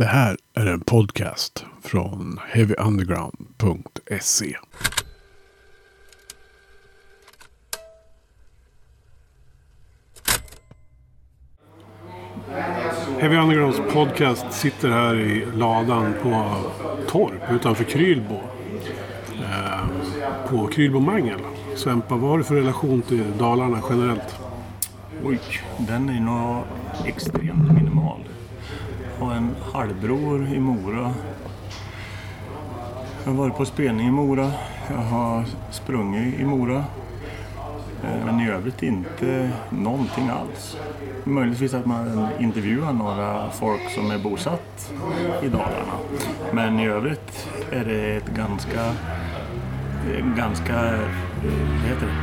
Det här är en podcast från heavyunderground.se. Heavy Undergrounds podcast sitter här i ladan på Torp utanför Krylbo. Eh, på Krylbo Mangel. Svempa, vad har du för relation till Dalarna generellt? Oj, den är nog extremt minimal. Jag har en halvbror i Mora. Jag har varit på spelning i Mora. Jag har sprungit i Mora. Eh, Men i övrigt inte någonting alls. Möjligtvis att man intervjuar några folk som är bosatt i Dalarna. Men i övrigt är det ett ganska, ganska, vad heter det?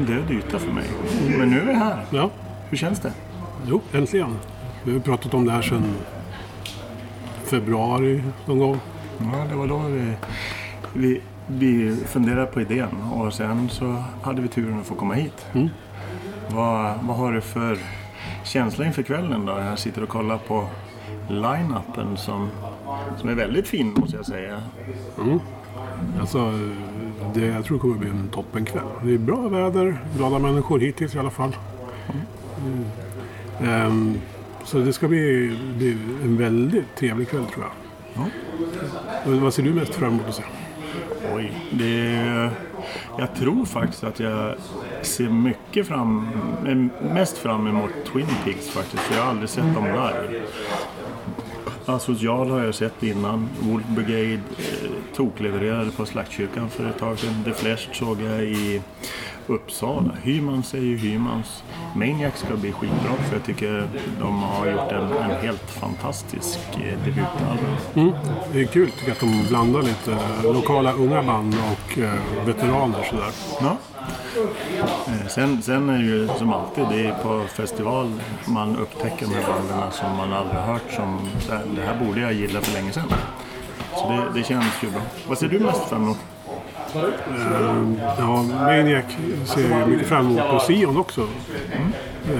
En död yta för mig. Men nu är vi här. Ja, Hur känns det? jo, äntligen. Vi har pratat om det här sedan februari någon gång. Ja, det var då vi, vi, vi funderade på idén och sen så hade vi turen att få komma hit. Mm. Vad, vad har du för känsla inför kvällen då? Jag sitter och kollar på line-upen som, som är väldigt fin måste jag säga. Alltså, det, jag tror det kommer bli en toppenkväll. Det är bra väder, glada människor hittills i alla fall. Mm. Ehm, så det ska bli, bli en väldigt trevlig kväll tror jag. Ja. Vad ser du mest fram emot att se? Oj, det, jag tror faktiskt att jag ser mycket fram, mest fram emot Twin Peaks faktiskt. För jag har aldrig sett dem live. Asocial har jag sett innan. Wolf Brigade eh, toklevererade på Slaktkyrkan för ett tag sedan. The Flash såg jag i Uppsala. Hymans är ju Hymans. Maniac ska bli skitbra för jag tycker de har gjort en, en helt fantastisk eh, debutalbum. Mm. Det är kul tycker jag att de blandar lite lokala unga band och eh, veteraner sådär. Ja. Eh, Sen, sen är det ju som alltid, det är på festival man upptäcker de här banden som man aldrig har hört. Som, det här borde jag gilla för länge sedan. Så det, det känns ju bra. Vad ser du mest fram emot? Ehm, ja, Maniac ser jag mycket fram emot på Sion också. Det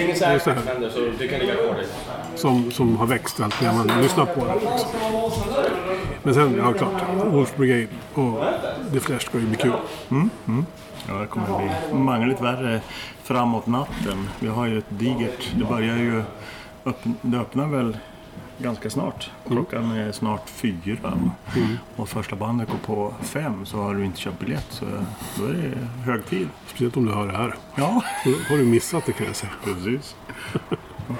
är ingen Det här. händer så du kan ligga kvar där. som, som har växt allt när man lyssnar på det. Liksom. Men sen, ja klart, Wolf Brigade och The Flash ska ju bli kul. Ja, det kommer att bli mangligt värre framåt natten. Vi har ju ett digert, det börjar ju, öppna, det öppnar väl ganska snart. Klockan är snart fyra. Och första bandet går på fem så har du inte köpt biljett så då är det hög tid. Speciellt om du hör det här. Ja, Då har du missat det kan jag säga. precis.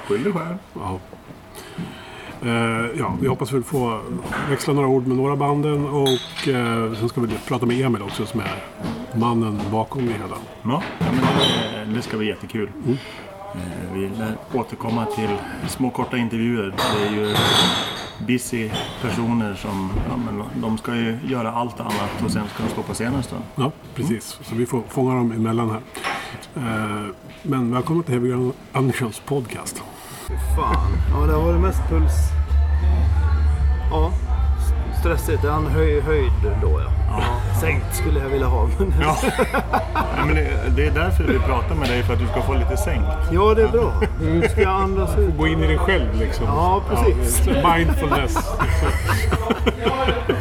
Skyll dig själv. Ja. Eh, ja, vi hoppas väl få växla några ord med några banden och eh, sen ska vi prata med Emil också som är mannen bakom det hela. Ja, men det, det ska bli jättekul. Eh, Vi lär återkomma till små korta intervjuer. Det är ju busy personer som ja, men de ska ju göra allt annat och sen ska de stå på scenen en stund. Ja, precis. Så vi får fånga dem emellan här. Eh, men välkommen till Heavy Undergrounds podcast. Fan. Ja, det har varit mest puls. Ja, stressigt. Det är en höj, höjd då ja. ja. Sänkt skulle jag vilja ha. men- Ja. ja, men det, det är därför vi pratar med dig, för att du ska få lite sänkt. ja, det är bra. Nu ska jag andas ut. Gå in i dig själv liksom. Ja, precis. Ja, mindfulness.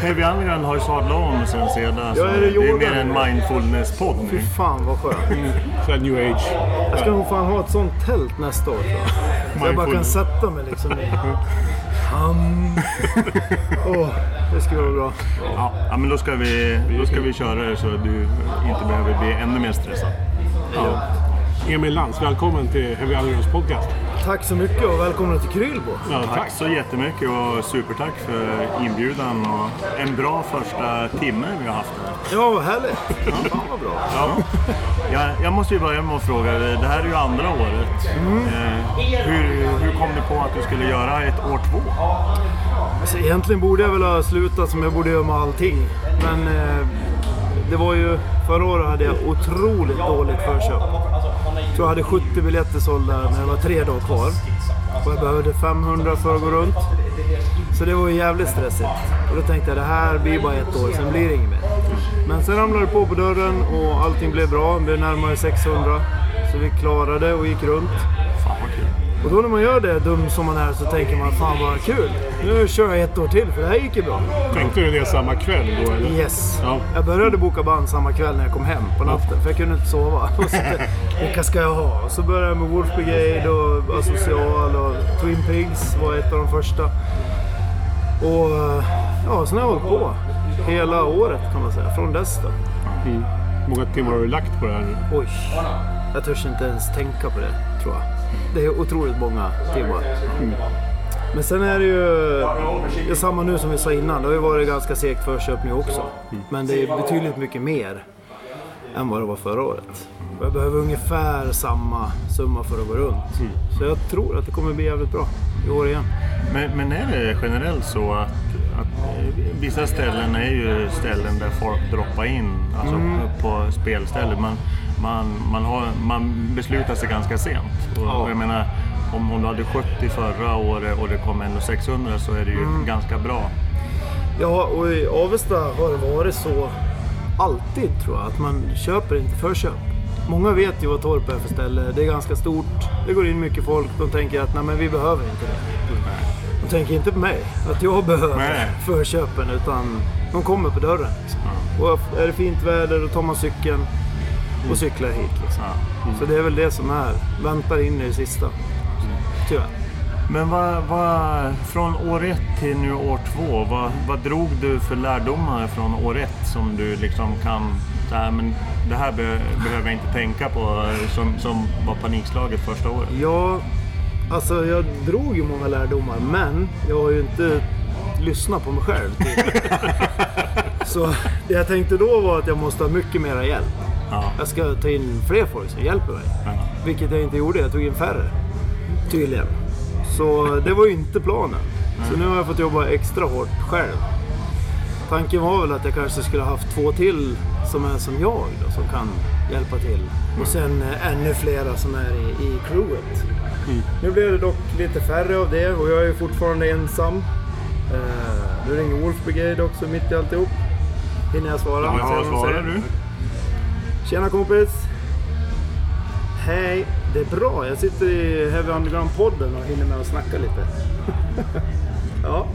Heavy Underground har ju sadlat om sen sedan. Ja, är det det är mer en mindfulness-podd Fy fan vad skönt. Här new age. Jag ska nog fan ha ett sånt tält nästa år tror jag. Så jag bara kan sätta mig liksom. Um. Åh, det skulle vara bra. Ja, ja, men då ska, vi, då ska vi köra det så att du inte behöver bli ännu mer stressad. Ja. Emil Lantz, välkommen till Heavy Undergrounds podcast. Tack så mycket och välkomna till Krylbo. Ja, Tack så jättemycket och supertack för inbjudan och en bra första timme vi har haft här. Ja, vad härligt. Ja, fan vad bra. Ja. Jag, jag måste ju börja med att fråga, det här är ju andra året. Eh, hur, hur kom du på att du skulle göra ett år två? Alltså, egentligen borde jag väl ha slutat som jag borde göra med allting. Men eh, det var ju... Förra året hade jag otroligt dåligt förköp. Jag tror jag hade 70 biljetter sålda när det var tre dagar kvar. Och jag behövde 500 för att gå runt. Så det var ju jävligt stressigt. Och då tänkte jag det här blir bara ett år, sen blir det inget mer. Men sen ramlade det på på dörren och allting blev bra. Det blev närmare 600. Så vi klarade och gick runt. Och då när man gör det, dum som man är, så tänker man fan vad kul. Nu kör jag ett år till för det här gick ju bra. Tänkte du det samma kväll då eller? Yes. Ja. Jag började boka band samma kväll när jag kom hem på natten. För jag kunde inte sova. Och så, vilka ska jag ha? Och så började jag med Wolf Brigade och Asocial och Twin Pigs var ett av de första. Och ja, sen har jag hållit på. Hela året kan man säga. Från dess då. Mm. Hur många timmar har du lagt på det här nu? Oj. Jag törs inte ens tänka på det, tror jag. Det är otroligt många timmar. Men sen är det ju det är samma nu som vi sa innan. Det har ju varit ganska segt förköp nu också. Men det är betydligt mycket mer än vad det var förra året. Och jag behöver ungefär samma summa för att gå runt. Så jag tror att det kommer bli jävligt bra i år igen. Men, men är det generellt så att, att eh, vissa ställen är ju ställen där folk droppar in, alltså Mm. på spelställen. Man, man, man, har, man beslutar sig ganska sent. Och, Ja. och jag menar, om, om du hade 70 förra året och det kom ändå 600 så är det ju Mm. ganska bra. Ja, och i Avesta har det varit så alltid tror jag, att man köper inte förköp. Många vet ju vad Torp är för ställe. Det är ganska stort, det går in mycket folk. De tänker att nej, men vi behöver inte det. De tänker inte på mig, att jag behöver Nej. förköpen, utan de kommer på dörren. Liksom. Och är det fint väder, då tar man cykeln och cyklar hit. Liksom. Så det är väl det som är, väntar in i det sista. Tyvärr. Men vad, vad, från år ett till nu år två, vad, vad drog du för lärdomar från år ett som du liksom kan, så här, men det här be, behöver jag inte tänka på, som, som var panikslaget första året? Ja, alltså jag drog ju många lärdomar, men jag har ju inte lyssnat på mig själv. Så det jag tänkte då var att jag måste ha mycket mera hjälp. Ja. Jag ska ta in fler folk som hjälper mig. Ja. Vilket jag inte gjorde, jag tog in färre. Tydligen. Så det var ju inte planen. Så nu har jag fått jobba extra hårt själv. Tanken var väl att jag kanske skulle ha haft två till som är som jag då, som kan hjälpa till. Och sen eh, ännu flera som är i, i crewet. Nu blev det dock lite färre av det och jag är fortfarande ensam. Eh, nu ringer Wolf Brigade också mitt i alltihop. Hinner jag svara? Ja, de svarar du? Tjena kompis! Hej! Det är bra, jag sitter i Heavy Underground-podden och hinner med att snacka lite. ja.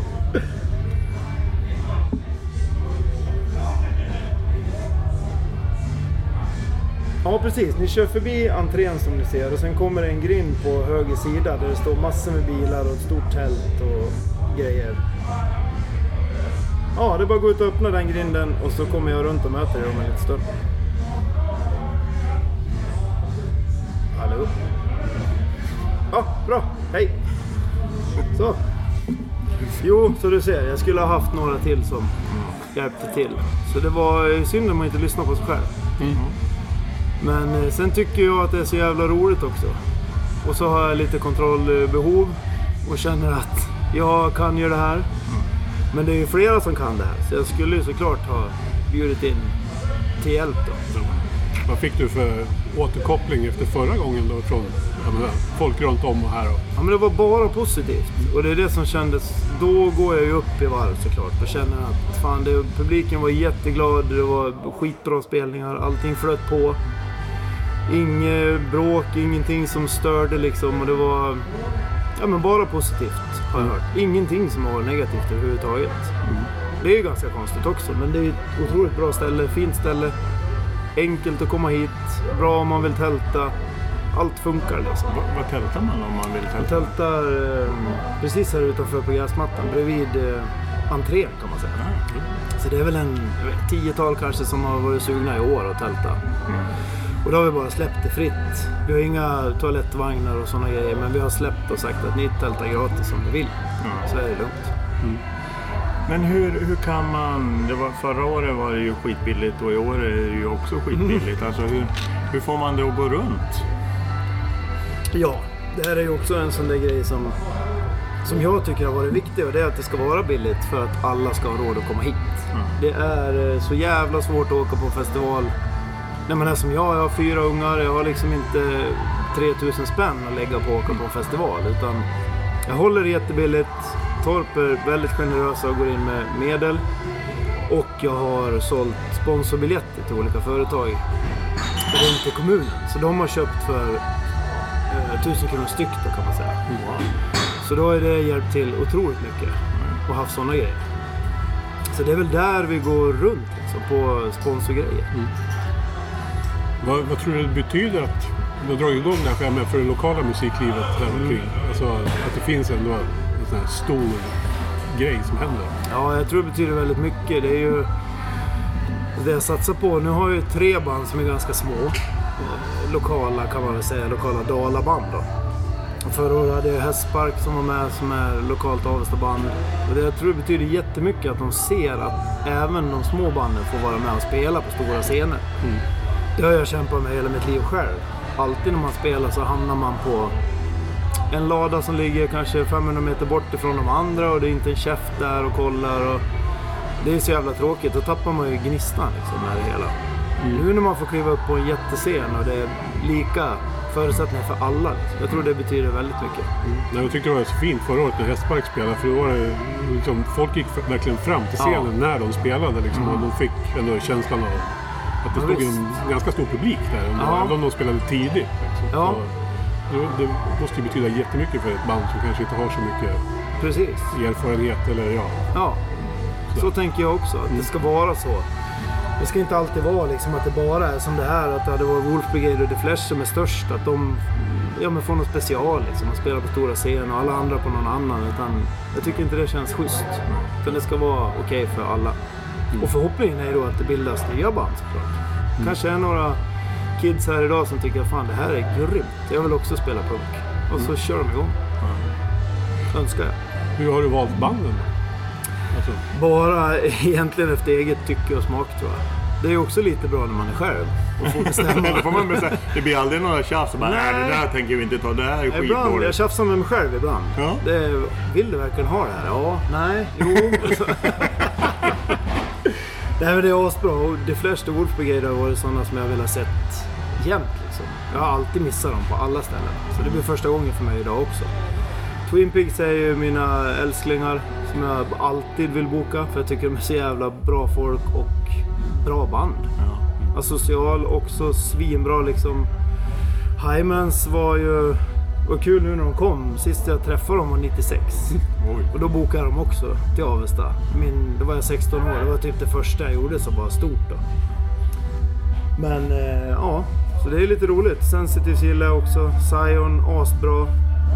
Ja precis, ni kör förbi entrén som ni ser och sen kommer det en grind på höger sida där det står massor med bilar och ett stort tält och grejer. Ja, det är bara att gå ut och öppna den grinden och så kommer jag runt och möter er om en liten stund. Bra. Hej! Så. Jo, så du ser. Jag skulle ha haft några till som hjälpte till. Så det var eh, synd om man inte lyssnar på sig själv. Men eh, sen tycker jag att det är så jävla roligt också. Och så har jag lite kontrollbehov och känner att jag kan ju det här. Men det är ju flera som kan det här. Så jag skulle ju såklart ha bjudit in till hjälp då. Vad fick du för återkoppling efter förra gången då från menar, folk runt om och här? Och, Ja men det var bara positivt. Och det är det som kändes... Då går jag ju upp i varv såklart och känner att fan, det, publiken var jätteglad. Det var skitbra spelningar. Allting flöt på. Inget bråk, ingenting som störde liksom. Och det var... Ja men bara positivt har jag hört. Ingenting som har varit negativt överhuvudtaget. Det är ju ganska konstigt också. Men det är ett otroligt bra ställe. Fint ställe. Enkelt att komma hit. Bra om man vill tälta. Allt funkar liksom. Vad, vad tältar man om man vill tälta? tältar eh, precis här utanför på gräsmattan, bredvid eh, entrén kan man säga. Så det är väl en tiotal kanske som har varit sugna i år att tälta. Och då har vi bara släppt det fritt. Vi har inga toalettvagnar och sådana grejer, men vi har släppt och sagt att ni tältar gratis om ni vill. Så är det lugnt. Men hur, hur kan man... Det var, förra året var det ju skitbilligt och i år är det ju också skitbilligt. Alltså hur, hur får man det att gå runt? Ja, det här är ju också en sån där grej som, som jag tycker har varit viktig och det är att det ska vara billigt för att alla ska ha råd att komma hit. Det är eh, så jävla svårt att åka på festival när man är som jag. Jag har fyra ungar, jag har liksom inte 3000 spänn att lägga på att åka på en festival. Utan jag håller det jättebilligt. Torp är väldigt generösa och går in med medel. Och jag har sålt sponsorbiljetter till olika företag runt i kommunen. Så de har köpt för 1000 kronor styck då kan man säga. Så då har det hjälpt till otroligt mycket. Och haft sådana grejer. Så det är väl där vi går runt liksom, på sponsorgrejer. Vad, vad tror du det betyder att du har dragit igång det här skämmet för det lokala musiklivet här omkring? Alltså att det finns ändå en sån här stor grej som händer. Ja, jag tror det betyder väldigt mycket. Det är ju det jag satsar på. Nu har jag ju tre band som är ganska små. Eh, Lokala kan man väl säga, lokala Dalaband då. Förra året hade jag Hästspark som var med som är lokalt Avestaband. Och det jag tror det betyder jättemycket att de ser att även de små banden får vara med och spela på stora scener. Det har jag kämpat med hela mitt liv själv. Alltid när man spelar så hamnar man på en lada som ligger kanske 500 meter bort ifrån de andra och det är inte en käft där och kollar. Och det är så jävla tråkigt. Då tappar man ju gnistan liksom med det hela. Nu när man får kliva upp på en jättescen och det är lika förutsättningar för alla. Jag tror det betyder väldigt mycket. Nej, Jag tyckte det var så fint förra året när Hästpark spelade. För då var det liksom, folk gick verkligen fram till scenen när de spelade. Liksom, Och de fick ändå känslan av att det Ja, stod visst. en ganska stor publik där. Ändå, Ja. Även om de spelade tidigt. Liksom. Ja. Så det, det måste ju betyda jättemycket för ett band som kanske inte har så mycket Precis. erfarenhet. Eller ja, Ja, så tänker jag också. Att det ska vara så. Det ska inte alltid vara liksom att det bara är som det här. Att det hade varit Wolf Brigade och The Flash som är störst. Att de ja, men får något special liksom. Och spelar på stora scen och alla andra på någon annan. Utan jag tycker inte det känns schysst. Utan det ska vara okej för alla. Och förhoppningen är då att det bildas nya band såklart. Kanske är några kids här idag som tycker fan det här är grymt. Jag vill också spela punk. Och så kör de igång. Önskar jag. hur har du valt banden då? Alltså, Bara egentligen efter eget tycke och smak tror jag. Det är också lite bra när man är själv och får bestämma. Då får man bestämma. Det blir aldrig några tjafs. Bara, Nej, Nej. det där tänker vi inte ta. Det här är Ibland, jag skitdåligt. tjafsar med mig själv ibland. Ja. Det, vill du verkligen ha det här? Ja, nej, jo. Nej men det är asbra och de flesta Brigade har varit sådana som jag vill ha sett jämt liksom. Jag har alltid missat dem på alla ställen. Så det blir första gången för mig idag också. Twin Peaks är ju mina älsklingar som jag alltid vill boka för jag tycker de är så jävla bra folk och bra band. Ja. Asocial också svinbra liksom. Hymans var ju... var kul nu när de kom. Sist jag träffade dem var 96. Oj. Och då bokade dem också till Avesta. Min, då var jag 16 år. Det var typ det första jag gjorde som var stort då. Men eh, ja, så det är lite roligt. Sensitive gillar jag också. Zion, asbra.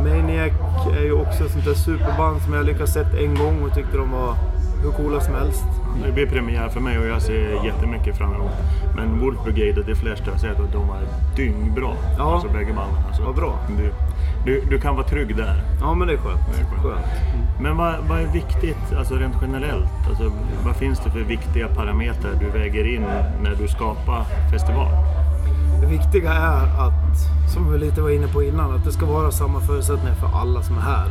Maniac är ju också ett sånt där superband som jag lyckats sett en gång och tyckte de var hur coola som helst. Det blir premiär för mig och jag ser jättemycket fram emot. Men Wolf Brigade, det flesta jag har sett, att de var dyngbra. Ja. Alltså bägge banden. Alltså, Vad bra. Du, du, du kan vara trygg där. Ja men det är skönt. Det är skönt. skönt. Men vad, vad är viktigt, alltså rent generellt? Alltså, vad finns det för viktiga parametrar du väger in när du skapar festival? Det viktiga är att, som vi lite var inne på innan, att det ska vara samma förutsättningar för alla som är här.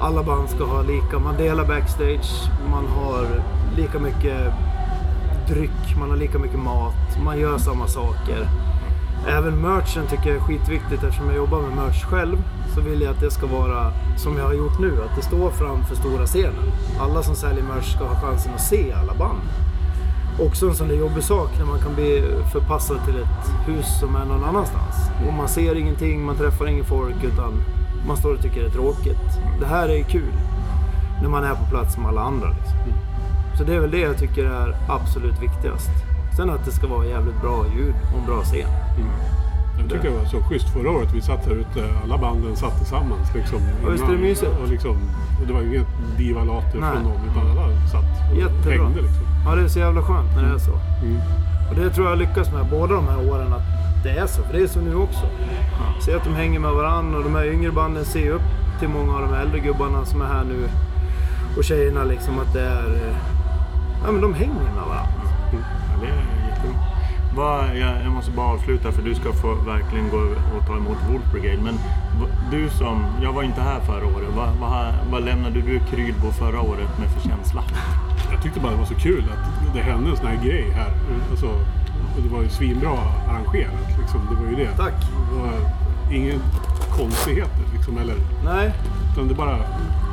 Alla band ska ha lika, man delar backstage, man har lika mycket dryck, man har lika mycket mat, man gör samma saker. Även merchen tycker jag är skitviktigt eftersom jag jobbar med merch själv. Så vill jag att det ska vara som jag har gjort nu, att det står framför stora scenen. Alla som säljer merch ska ha chansen att se alla band. Också en sån där jobbig sak när man kan bli förpassad till ett hus som är någon annanstans. Och man ser ingenting, man träffar ingen folk utan man står och tycker det är tråkigt. Det här är kul när man är på plats med alla andra. Liksom. Så det är väl det jag tycker är absolut viktigast. Sen att det ska vara jävligt bra ljud och en bra scen. jag tycker det var så schysst förra året. Vi satt här ute, alla banden satt tillsammans. Liksom, Ja, visst är det mysigt? Och liksom, och det var inget divalater från någon, utan alla satt och Jättebra. hängde. Liksom. Ja, det är så jävla skönt när det är så. Mm. Och det tror jag lyckas med båda de här åren att det är så. För det är så nu också. Se att de hänger med varandra och de här yngre banden ser upp till många av de äldre gubbarna som är här nu. Och tjejerna liksom att det är... eh, Ja men de hänger med varandra. Vad, jag, jag måste bara avsluta för du ska få verkligen gå och ta emot Wolf Brigade. Men du som, jag var inte här förra året. Vad, vad, vad lämnade du Krydbo förra året med för känsla? Jag tyckte bara det var så kul att det hände en sån här grej här. Alltså, det var ju svinbra arrangerat. Liksom. Det var ju det. Tack. Det var inga konstigheter liksom. Eller, Nej, utan det bara,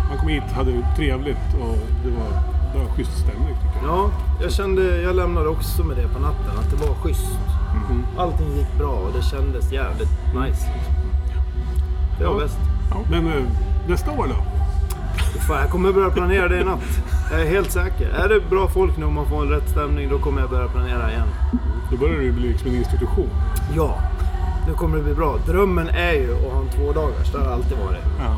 man kom hit, hade det trevligt och det var bara schysst stämning tycker jag. ja, jag kände, jag lämnade också med det på natten, att det var schysst. Allting gick bra och det kändes jävligt nice. Det var bäst. Men eh, nästa år då? Fan, jag kommer börja planera det i natt. Jag är helt säker. Är det bra folk nu och man får en rätt stämning, då kommer jag börja planera igen. Då börjar det bli liksom en institution. Ja, nu kommer det bli bra. Drömmen är ju att ha en två dagars. Det har alltid varit. Ja.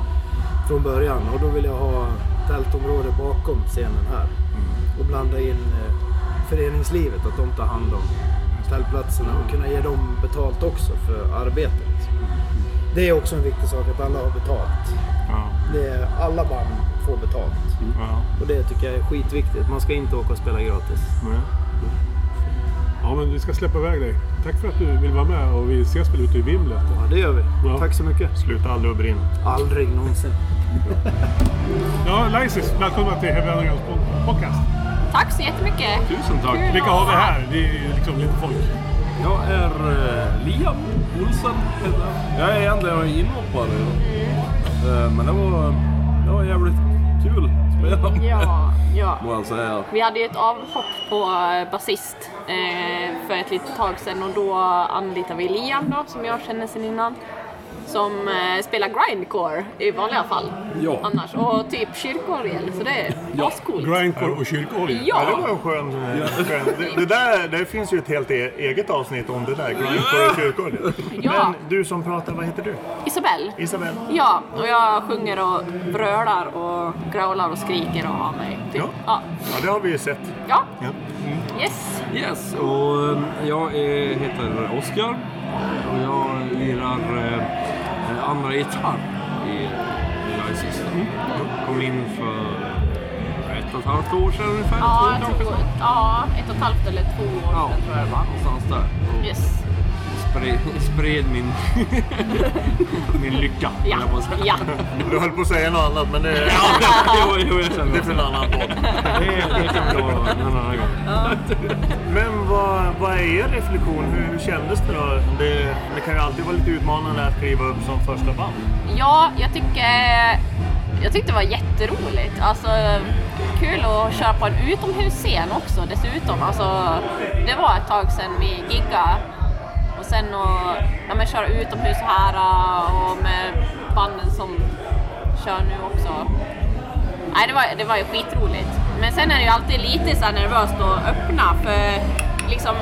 Från början. Och då vill jag ha tältområde bakom scenen här. Och blanda in eh, föreningslivet, att de tar hand om tältplatserna och kunna ge dem betalt också för arbetet. Det är också en viktig sak att alla har betalt. Ja. Det är, alla band får betalt. Ja. Och det tycker jag är skitviktigt. Man ska inte åka och spela gratis. Nej. Ja, men vi ska släppa iväg dig. Tack för att du vill vara med och vi ses väl ute i vimlet. Ja, det gör vi. Ja. Tack så mycket. Sluta aldrig att brinna. Aldrig någonsin. Ja, Lysis, välkomna till Heavy Undergrounds pod- podcast. Tack så jättemycket. Tusen tack. Kul Vilka har vi här? Det är liksom lite folk. Jag är eh, Liam Olsen. heter jag. Jag är egentligen en inhoppare. Eh, men det var, det var jävligt kul spela. Ja, ja. Må jag säga. Vi hade ju ett avhopp på eh, basist eh, för ett litet tag sedan och då anlitade vi Liam då, som jag känner sedan innan. Som eh, spelar grindcore i vanliga fall. Ja. Annars. Och typ kyrkorgel, så det är Ja. ascoolt. Grindcore och kyrkorgel. Ja, det Ja, var en skön... skön. Det, det, där, det finns ju ett helt e- eget avsnitt om det där. Grindcore och kyrkor. Ja. Men du som pratar, vad heter du? Isabelle. Isabel? Ja, och jag sjunger och brölar och growlar och skriker och har mig. Typ. Ja. Ja. Ja, det har vi ju sett. ja. Ja. Yes. Yes, och eh, jag heter Oskar. Och jag lirar eh, andra gitarr i, i Lysis. Kom in för ett och ett halvt år sedan ungefär. Ja, två jag tror, ja, ett och ett halvt eller två år Ja, sedan tror jag det var. någonstans där. Och Yes. Spred, spred min, min lycka, Ja. jag på säga. ja. Du höll på att säga något annat, men det, jo, jo, jag känner det är för en annan podd. det. Det kan vi ta en annan gång. Men vad, vad är er reflektion? Hur, hur kändes det då? Det, det kan ju alltid vara lite utmanande att kliva upp som första band. Ja, jag tycker jag tyckte det var jätteroligt. Alltså, kul att köra på en utomhusscen också dessutom. Alltså, det var ett tag sedan vi giggade. Och sen att ja, men köra utomhus här och med banden som kör nu också. Nej, det var, det var ju skitroligt. Men sen är det ju alltid lite så nervöst att öppna för liksom,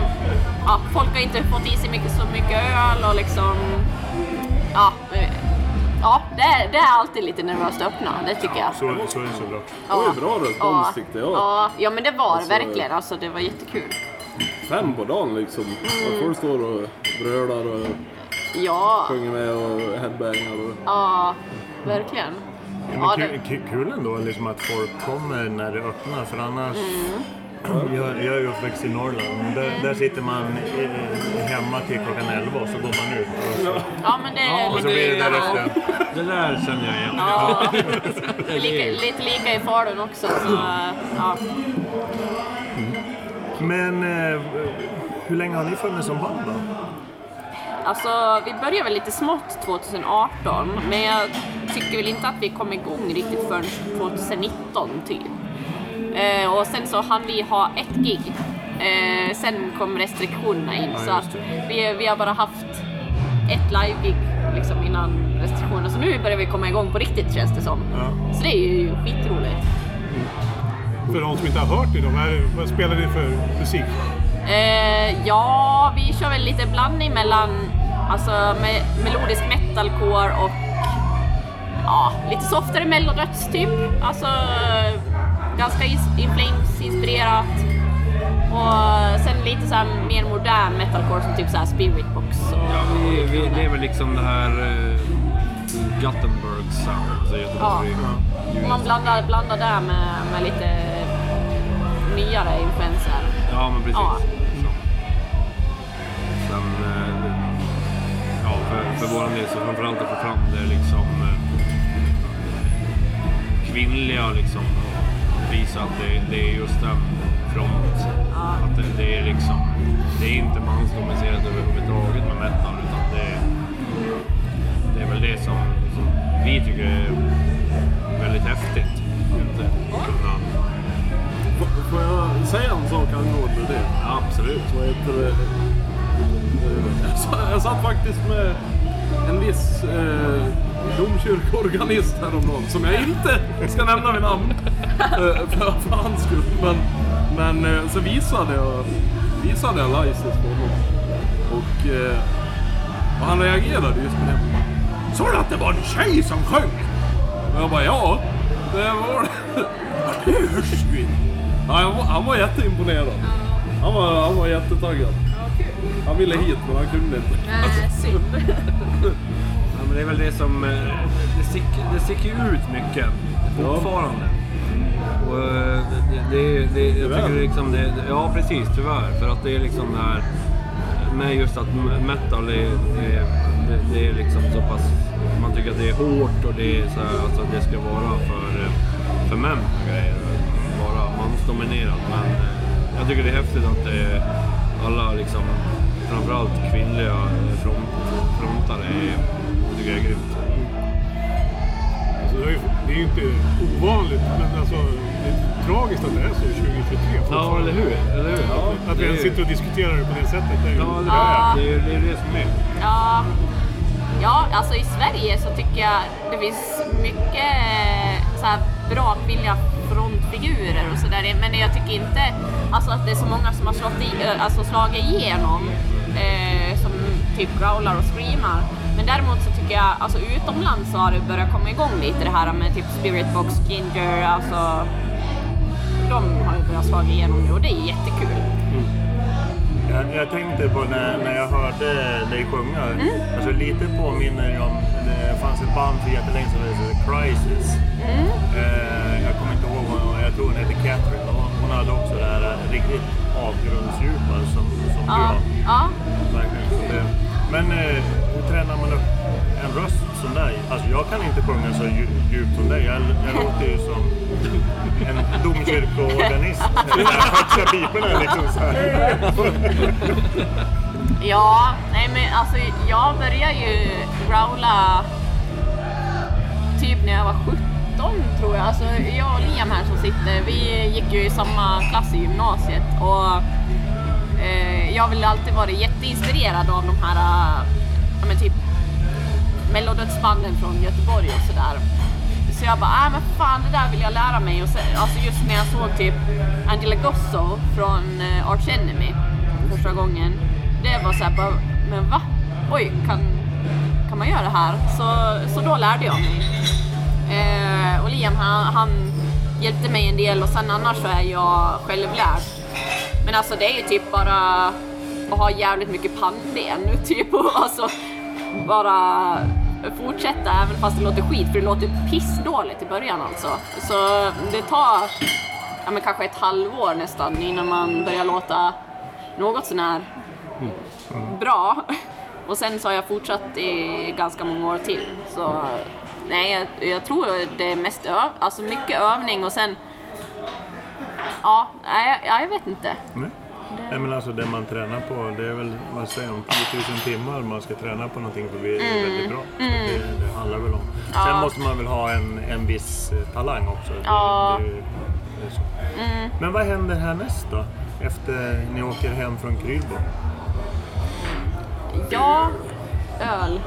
ja, folk har inte fått i sig mycket, så mycket öl och liksom, ja, ja det, är, det är alltid lite nervöst att öppna, det tycker jag. Så, så är det såklart. Det var ju bra respons tyckte jag. Ja, ja men det var Alltså, verkligen, alltså det var jättekul. Fem på dagen liksom. Och folk står och brölar och Ja, sjunger med och headbangar. Och... ja, verkligen. Ja, men kul, ändå liksom att folk kommer när det öppnar för annars Mm. jag, jag är ju uppväxt i Norrland. Där, där sitter man eh, hemma till klockan 11 och så går man ut. Och så, ja men det är och så blir det därefter. Det där känner jag igen. ja, lika, lite lika i Falun också. Så, ja. Men eh, hur länge har ni funnits som band då? Alltså, vi började väl lite smått 2018, men jag tycker väl inte att vi kom igång riktigt förrän 2019 typ. Eh, och sen så hann vi ha ett gig. Eh, sen kom restriktionerna in, så att vi, vi har bara haft ett live-gig liksom innan restriktionerna. Så nu börjar vi komma igång på riktigt känns det som. Ja. Så det är ju skitroligt. För de som inte har hört det, då, vad, vad spelar ni för musik? Eh, ja, vi kör väl lite blandning mellan alltså, me melodisk metalcore och ja, lite softare mellodöds typ. Alltså ganska In Flames-inspirerat. Och sen lite så här mer modern metalcore som typ så här Spiritbox. Och, Ja, vi, vi, det är väl liksom det här uh, Gothenburg sound, alltså Göteborg. Ja. Man blandar, blandar där med, med lite nyare influenser. Ja, men precis. Ja. Så. Sen, eh, ja, för, för vår del så framförallt att få fram det liksom eh, kvinnliga liksom och visa att det, det är just den front. Att det, det är liksom, det är inte mansdomicinerat överhuvudtaget med metal utan det, det är väl det som, som vi tycker är väldigt häftigt. Inte kunna, Får- jag säga en sak angående det? absolut. Vad heter det? Jag sa- Jag satt faktiskt med en viss eh, domkyrkoorganist häromdagen som jag inte ska nämna vid namn eh, för, för hans skull. Men, men eh, så visade jag, visade jag License på honom. Och, eh, och han reagerade just på det. Sa du att det var en tjej som sjöng? Och jag bara ja, det var det. Ja, det hörs ju inte. Ja, han, var, han var jätteimponerad. Han var, han var jättetaggad. Han ville hit men han kunde inte. Nej, synd. Ja, men det är väl det som... eh, Det sticker, det sticker ut mycket fortfarande. Och eh, det, det, det, jag tycker det är liksom det, Ja, precis. Tyvärr. För att det är liksom det här med just att metal är, är, det, det är liksom så pass... Man tycker att det är hårt och det är så här, alltså att det ska vara för, eh, för män och grejer. Mansdominerat. Men eh, jag tycker det är häftigt att det är alla liksom, framförallt kvinnliga front, frontare är, jag tycker det är grymt. Alltså, det, är ju, inte ovanligt, men alltså, det är tragiskt att det är så 2023 Ja, eller hur? Eller hur? Att vi ens sitter och diskuterar det på det sättet. Det är ju, Ja, det, Ja. är, det, är, det är det som är. Ja, ja, alltså i Sverige så tycker jag det finns mycket så här bra kvinnliga frontfigurer och sådär. Men jag tycker inte alltså, att det är så många som har slått i, alltså, slagit igenom eh, som typ growlar och screamar. Men däremot så tycker jag, alltså utomlands så har det börjat komma igång lite det här med typ Spirit Box, Ginger, alltså de har ju börjat slå igenom nu och det är jättekul. Jag, jag tänkte på när, när jag hörde dig sjunga. Alltså lite påminner om, det fanns ett band för jättelänge sedan som hette Crisis. Eh, jag tror hon hette Catherine. Och hon hade också det här eh, riktigt avgrundsdjupa som, som du Ja, har. ja. Verkligen. Men eh, hur tränar man upp en röst som dig? Alltså jag kan inte sjunga så dju- djupt som dig. Jag, jag låter ju som en domkyrkoorganist. Den piporna liksom. Så här. Ja, nej men alltså jag började ju growla typ när jag var 17 tror jag. Alltså jag och Liam här som sitter, vi gick ju i samma klass i gymnasiet och eh, jag har väl alltid varit jätteinspirerad av de här, eh, ja men typ mellodödsbanden från Göteborg och sådär. Så jag bara, äh men fan det där vill jag lära mig. Och så, alltså just när jag såg typ Angela Gosso från eh, Arch Enemy första gången. Det var såhär bara, men va? Oj, kan, kan man göra det här? Så, så då lärde jag mig. Eh, Liam han, han hjälpte mig en del och sen annars så är jag självlärd. Men alltså det är ju typ bara att ha jävligt mycket pannben. Typ och alltså bara fortsätta även fast det låter skit. För det låter pissdåligt i början alltså. Så det tar ja, men kanske ett halvår nästan innan man börjar låta något sånär bra. Och sen så har jag fortsatt i ganska många år till. Så nej, jag, jag tror det är mest öv, alltså mycket övning och sen Ja, nej, jag, jag vet inte. Nej. Nej men alltså det man tränar på, det är väl, vad säger de, 10 000 timmar man ska träna på någonting för att bli väldigt bra. Så det, det handlar väl om. Sen Mm. Ja. måste man väl ha en, en viss eh, talang också. Det, Ja. det, det är. Mm. Men vad händer härnäst då? Efter ni åker hem från Krylbo? Ja, öl.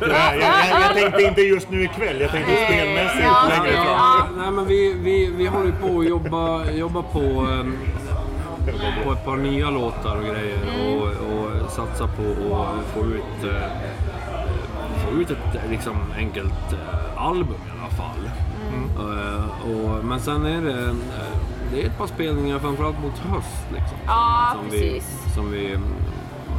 jag, jag, jag, tänkte inte just nu ikväll, jag tänkte spelmässigt Ja, längre fram. ja. Nej, men vi, vi, vi håller ju på att jobba, jobba på, ehm, på ett par nya låtar och grejer och, och satsa på att få ut, eh, få ut ett liksom, enkelt eh, album i alla fall. Eh, och, men sen är det, det är ett par spelningar framförallt mot höst. Liksom, Ja, som, vi, som vi mm, håller på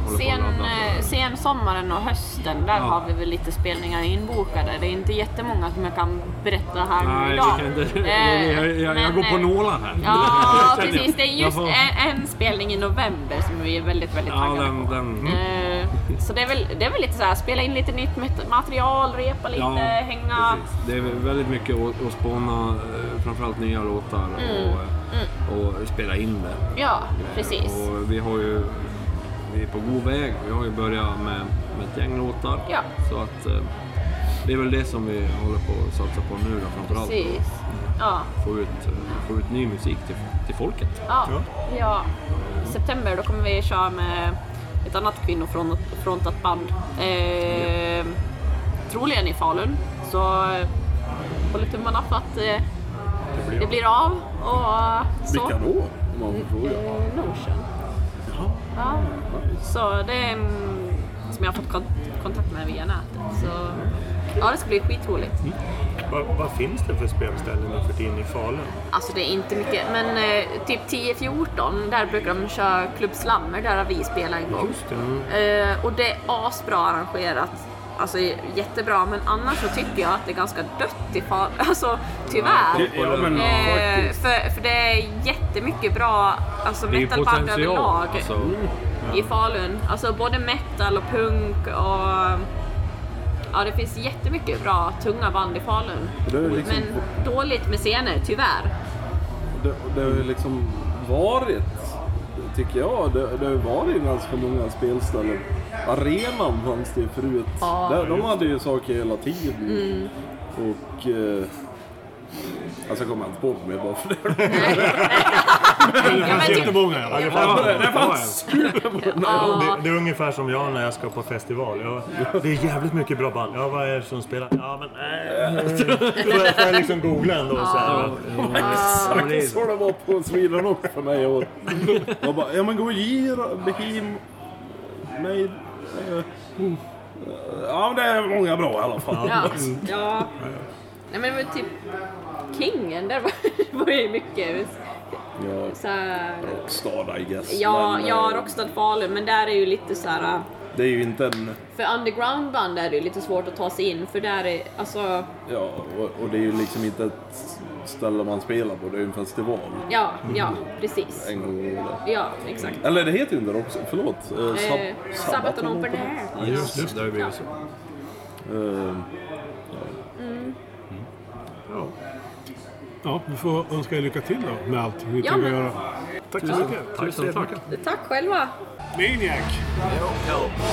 Sen, eh, sen sommaren och hösten, där Ja. har vi väl lite spelningar inbokade. Det är inte jättemånga som jag kan berätta här Nej, idag. Eh, jag, jag, men, jag går på eh, nålar här. Ja, precis. Det är just en, en spelning i november som vi är väldigt, väldigt Ja, taggade den, på. den, Eh, Så det är, väl, det är väl lite så här, spela in lite nytt mat- material, repa lite, hänga. precis. Det är väldigt mycket att, spåna eh, framförallt nya låtar och, Mm. och spela in det. Ja, precis. Och vi har ju, vi är på god väg. Vi har ju börjat med, med ett gäng låtar. Ja. Så att eh, det är väl det som vi håller på att satsa på nu då framförallt. Precis. Ja, Få ut, få ut ny musik till, till folket. ja, ja. I september då kommer vi köra med ett annat kvinnofrontat band. Eh, troligen i Falun. Så eh, håller tummarna för att eh, det blir av. Och, så. Vilka då? Om man får fråga. Notion. Jaha. Ja. Så det är mm, som jag har fått kon- kontakt med via nätet. Så ja, det ska bli skitroligt. Vad, vad finns det för spelställen nu för tiden i Falun? Alltså det är inte mycket, men eh, typ 10-14 där brukar de köra Klubb Slammer, där har vi spelat en gång. Just det. Eh, och det är asbra arrangerat. Alltså jättebra, men annars så tycker jag att det är ganska dött i Falun. Alltså tyvärr. Ja, men Eh, för, för det är jättemycket bra alltså Det är ju metalband potential. överlag Alltså, i Falun. Alltså både metal och punk och... Ja, det finns jättemycket bra tunga band i Falun. Liksom, Men dåligt med scener, tyvärr. det, det har ju liksom varit, tycker jag, det, det har varit ganska många spelställen. Arenan fanns det ju förut. Ja. Där, de hade ju saker hela tiden. Och... Eh, alltså jag kommer inte på mer bara för det. Ja, Det men fanns typ, jättemånga alla Det, fanns, Det fanns det, det är ungefär som jag när jag ska på festival. Jag, det är jävligt mycket bra band. Ja, vad är det som spelar? Ja, men... Äh. Får jag, får jag liksom googla ändå så här. Exakt så det var på Sweden också för mig. Och, jag bara, ja men Gojira, Beheem, Nej. Ja det är många bra i alla fall. ja, ja. Nej men det var typ Kingen, där var, var ju mycket Ja, så här, Rockstar I guess. Ja, men, ja, eh, Rockstad Falun, men där är ju lite så här. Det är ju inte en... För undergroundband är det ju lite svårt att ta sig in, för där är alltså, Ja, och, och det är ju liksom inte ett ställe man spelar på, det är ju en festival. ja, ja, precis. En gång om året. Ja, exakt. Eller det heter ju inte Rockstar, förlåt. Eh, Eh, Sab- Sabaton Open Air. just, just. Det har ju blivit så. Eh, Ja, vi får önska er lycka till då med allt ni Ja, tänker men- göra. Tack så mycket. Tusen tack. Tack själva. Maniac!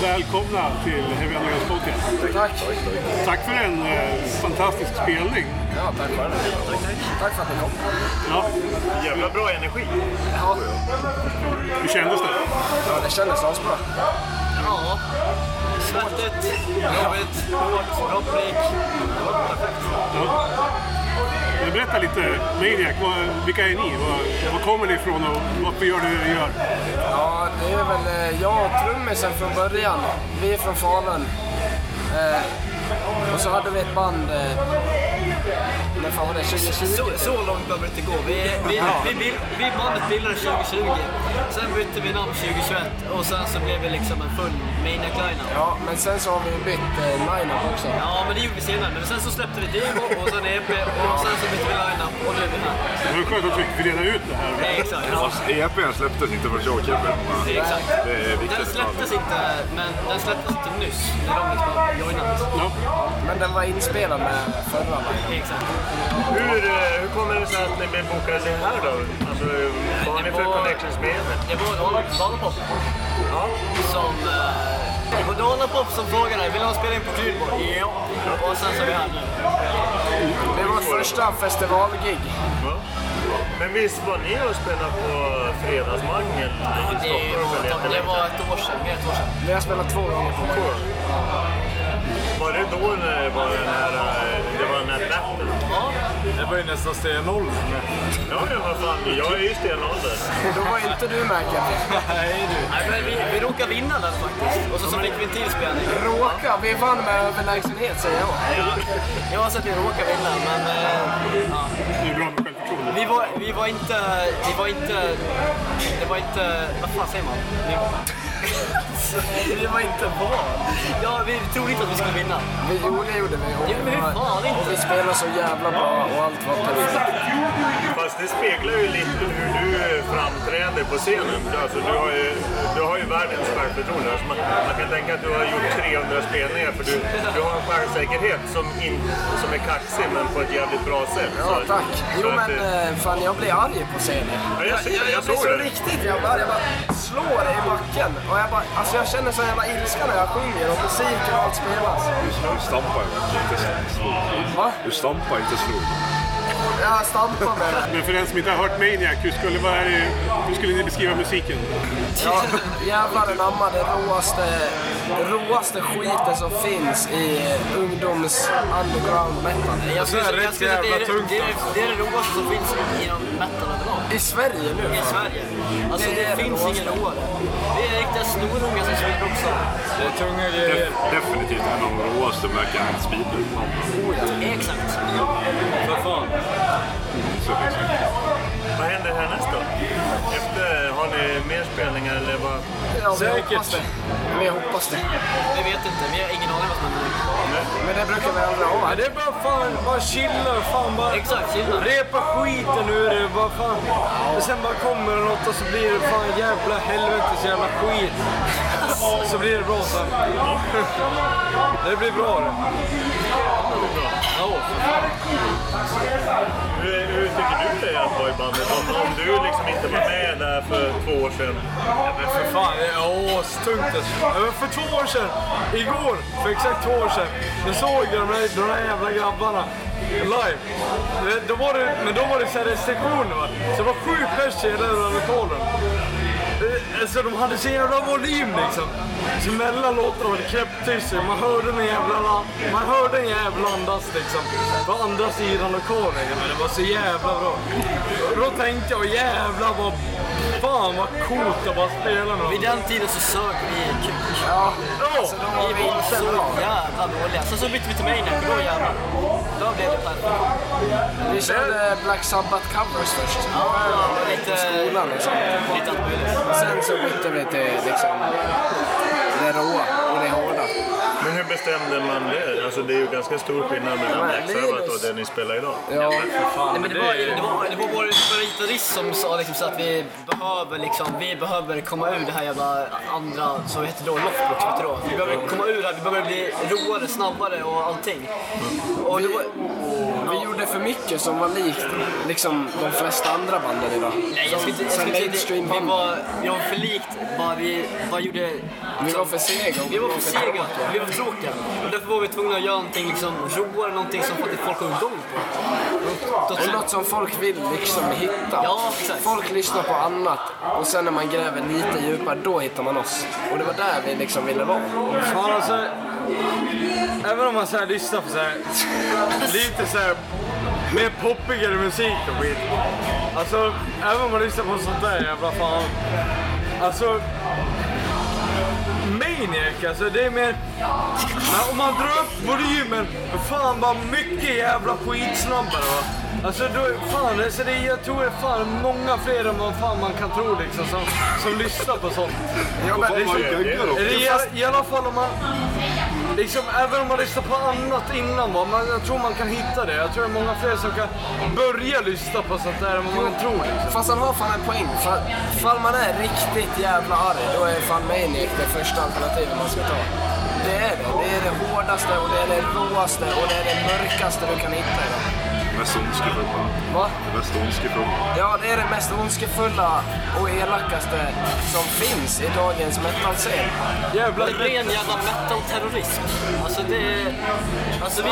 Välkomna till Heavy Underground Podcast. Tack. Tack för en eh, fantastisk spelning. Ja, tack själv. Tack för att ni kom. Ja, Jävla bra energi. Ja, hur kändes det? ja det kändes asbra. Ja, svettigt, jobbigt, hårt, bra publik. Det var perfekt. Ja. Berätta lite, Maniac, vad, vilka är ni? Var, var kommer ni ifrån och varför gör ni det ni gör? Ja, det är väl eh, jag och trummisen från början. Vi är från Falun. Eh, och så hade vi ett band... Eh, när fan var det? 2020? Så, så långt behöver det inte gå. Vi, vi, vi, vi, vi bandet bildades 2020. Sen bytte vi namn 2021 och sen så blev vi liksom en full maniac lineup. Ja, men sen så har vi bytt eh, line-up också. Ja, men det gjorde vi senare. Men sen så släppte vi demo och sen EP och sen så bytte vi lineup och nu är vi här. Det var skönt att vi fick reda ut det här. Nej, exakt. EPn släpptes inte förrän jag Kevin. Nej, exakt. Det är Den släpptes inte, men den släpptes inte nyss när de liksom joinat. Ja. Men den var inspelad med förra line Exakt. Hur, eh, hur kommer det sig att ni blev bokade här då? Alltså, vad har ni för connections med er? Det var Dalapop Ja. som... eh, Det var Dalapop som frågade vill han spela in på Krylborg? Ja. Och sen så är vi här nu. Det vårt första festivalgig. Ja. Men visst var ni och spelade på Fredagsmangel i Det, Stockholm? var, det jättelänge? var ett år sedan, mer ett år sedan. Vi har spelat två gånger på kår. Var det då när det var den här, eh, det var? Ja, Det ju nästan stenålder. Ja, ja, vad fan. Jag är ju stenålder. Då var inte du med Kevin. nej, men vi, vi råkade vinna den faktiskt. Och så, så fick vi en till spelning. Råka, vi vann med överlägsenhet säger jag. Jag har sett vi råkade vinna, men eh, ja. Det är bra med självförtroende. vi, var, vi var inte... Vi var inte... Det var inte... Vad fan säger man? Vi, Vi var inte vad. ja, vi trodde inte att vi skulle vinna. Vi, jo, det gjorde vi. Och, Ja, men hur fan inte? och vi spelade så jävla bra och allt var perfekt. Fast det speglar ju lite hur du framträder på scenen. Alltså, du, har ju, du har ju världens självförtroende. Alltså, man, man kan tänka att du har gjort 300 spelningar för du, du har en självsäkerhet som, in, som är kaxig men på ett jävligt bra sätt. Ja, Så- tack. så Jo, men eh, eh, fan jag blir arg på scenen. Ja, jag ser det, jag jag blir såg så det. riktigt jävla arg. Jag bara slår i backen. Och jag, bara, alltså jag känner sån jävla ilska när jag sjunger och musiken och allt spelas. Du stampar ju inte slog. Va? Du stampar inte slog. Ja, jag stampar med det. Men för den som inte har hört Maniac, hur skulle, vad är det, hur skulle ni beskriva musiken? Ja, jävlar anamma det råaste, det råaste skiten som finns i ungdoms underground metal. Jag skulle, Det är jag skulle, det, är, jävla det, tungt, är, det är det roaste som finns inom metal överlag. I Sverige nu. I Sverige. Alltså Det det, det finns råaste. ingen roare. Det är riktiga snorungar som spelar också. Det är tunga grejer. Definitivt en av de råaste Black and Speeder. Exakt. För fan. Vad händer härnäst då? Efter, har ni mer spelningar eller vad? Ja, vi Säkert. hoppas det. Vi hoppas det. Vi vet inte, vi har ingen aning vad som händer. Men det brukar vi aldrig ha. Det är bara fan, bara chilla. Fan, bara Exakt, chilla. repa skiten ur det. Bara fan. Och sen bara kommer det något och så blir det fan jävla helvetes jävla skit. Så blir det bra sen. Det blir bra det. Hur, hur tycker du det är att vara i bandet? Om, du liksom inte var med där för två år sedan. Ja men för fan, det är astungt alltså. För två år sedan, igår, för exakt två år sedan, då såg jag de där, de där jävla grabbarna live. Då var det, men då var det så här restriktioner va. Så det var sju pers i hela lokalen. Alltså de hade så jävla volym liksom. Så mellan låtarna var det knäpptyst. Man hörde en jävla, man hörde en jävla andas liksom. På andra sidan lokalen. Men det var så jävla bra. Då tänkte jag jävlar vad, fan vad coolt att bara spela med Vid den tiden så sög vi kuk. Ja, alltså då var Vi var inte så jävla dåliga. Sen så bytte vi till Maniac och då jävlar. Då blev det perfekt. Vi körde Black Sabbath covers först. Ja, På lite... skolan liksom. Lite allt möjligt. Och sen så bytte vi till liksom det råa och det hårda. Men hur bestämde man det? Alltså det är ju ganska stor skillnad mellan Black Sabbath och det ni spelar idag. Ja, Nej, men det, var, det, var, det var vår gitarrist som sa liksom så att vi behöver, liksom, vi behöver komma ur det här jävla andra, så heter det då, loftbox, vet du då. Vi behöver komma ur det här, vi behöver bli roare, snabbare och allting. Och det var, gjorde för mycket som var likt liksom de flesta andra banden idag. nej, jag inte, säga det. Vi var, vi var för likt vad vi vad gjorde. Vi var för sega Vi var för sega, vi var för tråkiga. Och därför var vi tvungna att göra någonting liksom roare, någonting som faktiskt folk har igång på. Och något som folk vill liksom hitta. Ja, exakt. Folk lyssnar på annat och sen när man gräver lite djupare, då hittar man oss. Och det var där vi liksom ville vara. Fan alltså, även om man så här lyssnar på så här, lite så här mer poppigare musik och skit. Alltså, även om man lyssnar på sånt där jävla fan. Alltså, Maniac alltså, det är mer... Men om man drar upp volymen, fan bara mycket jävla skitsnabbare va. Alltså då, fan, alltså det, jag tror det är fan många fler än vad fan man kan tro liksom som, som lyssnar på sånt. Ja, men, Det är, i, I alla fall om man... Liksom, även om man lyssnar på annat innan, va? Man, jag tror man kan hitta det. Jag tror det är många fler som kan börja lyssna på sånt där än vad man tror. Liksom. Fast han har fan en poäng. För fall man är riktigt jävla arg, då är fan Maniac det första alternativet man ska ta. Det är det. Det är det hårdaste och det är det råaste och det är det mörkaste du kan hitta idag. Mest ondskefulla. Va? Mest ondskefulla. Ja, det är det mest ondskefulla och elakaste som finns i dagens metalscen. Jävla Det är ren jävla metal-terrorism. Alltså det är... Alltså vi,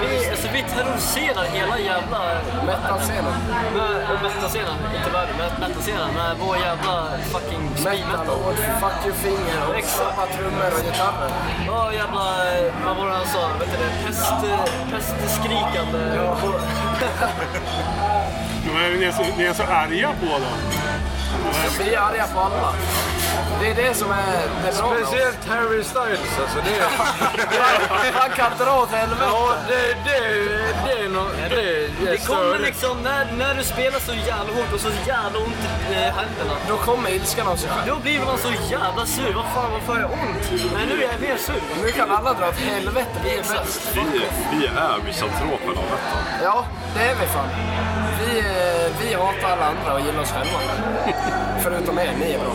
vi, alltså vi terroriserar hela jävla... Metalscenen. Och metal-scenen, inte världen, men metal-scenen med vår jävla fucking Metal och fuck you finger och samma trummor och gitarrer. Ja jävla, vad var det han sa? Vet du det? Pest, pestskrikande. Men vad är ni är så, ni är så arga på då? Vi är arga på alla. Det är det som är det bra. Speciellt Harry Styles alltså. Det är, Han kan dra åt helvete. ja, det, det, det är nog... Det, är Det kommer liksom, när, när du spelar så jävla hårt och så jävla ont i eh, händerna. Då kommer ilskan av sig. Då blir man så jävla sur. Vad fan, varför har jag ont? Men nu är jag mer sur. Nu kan alla dra åt helvete. Vi är bäst. Vi, vi är misantropen av detta. Ja, det är vi fan. Vi, eh, vi hatar alla andra och gillar oss själva. Förutom er, ni är bra.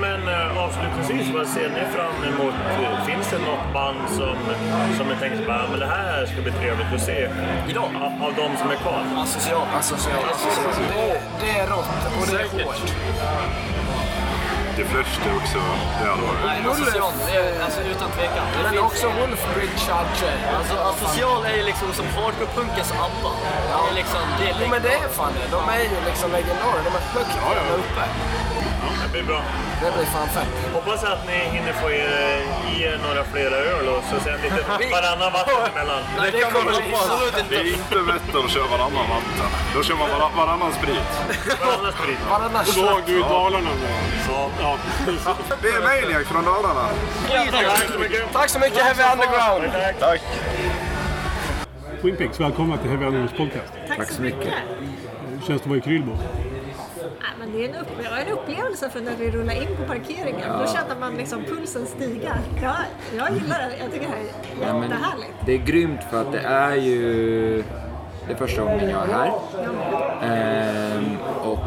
Men eh, avslutningsvis, vad ser ni fram emot? Finns det något band som, som ni tänker bara, men det här ska bli trevligt att se? Idag? Av, av de som är kvar? Asocial. Asocialt. Det, det är rått och det är Säkert. Hårt. Det flesta är också jävlar. Nej, asocial. Det är, alltså utan tvekan. Det Men finns- också Wolfbridge Archer. Alltså asocial är ju liksom som hardcore-punkens ABBA. Det liksom... Det är Jo men det är fan det. De är ju liksom legendarer. De är högt Ja, ja. där Det blir bra. Det blir fan fett. Hoppas att ni hinner få er, i er några flera öl och så sen lite varannan vatten emellan. Nej, det kommer vi absolut Det är inte bättre att köra varannan vatten. Då kör man var, varannan sprit. Varannan sprit. Varannan Såg du Dalarna nu? Så. Ja. Det är Maniac från Dalarna. Tack så mycket. Tack så mycket Heavy Underground! Tack. Twin Peaks, välkomna till Heavy Undergrounds podcast. Tack, så mycket. Hur känns det att vara i Krylbo? Ja, men det är en, upp, ja, en upplevelse för när vi rullar in på parkeringen. Då känner man liksom pulsen stiga. Ja, jag gillar det. Jag tycker det här är Ja, jättehärligt. det är grymt för att det är ju det är första gången jag är här. Ehm,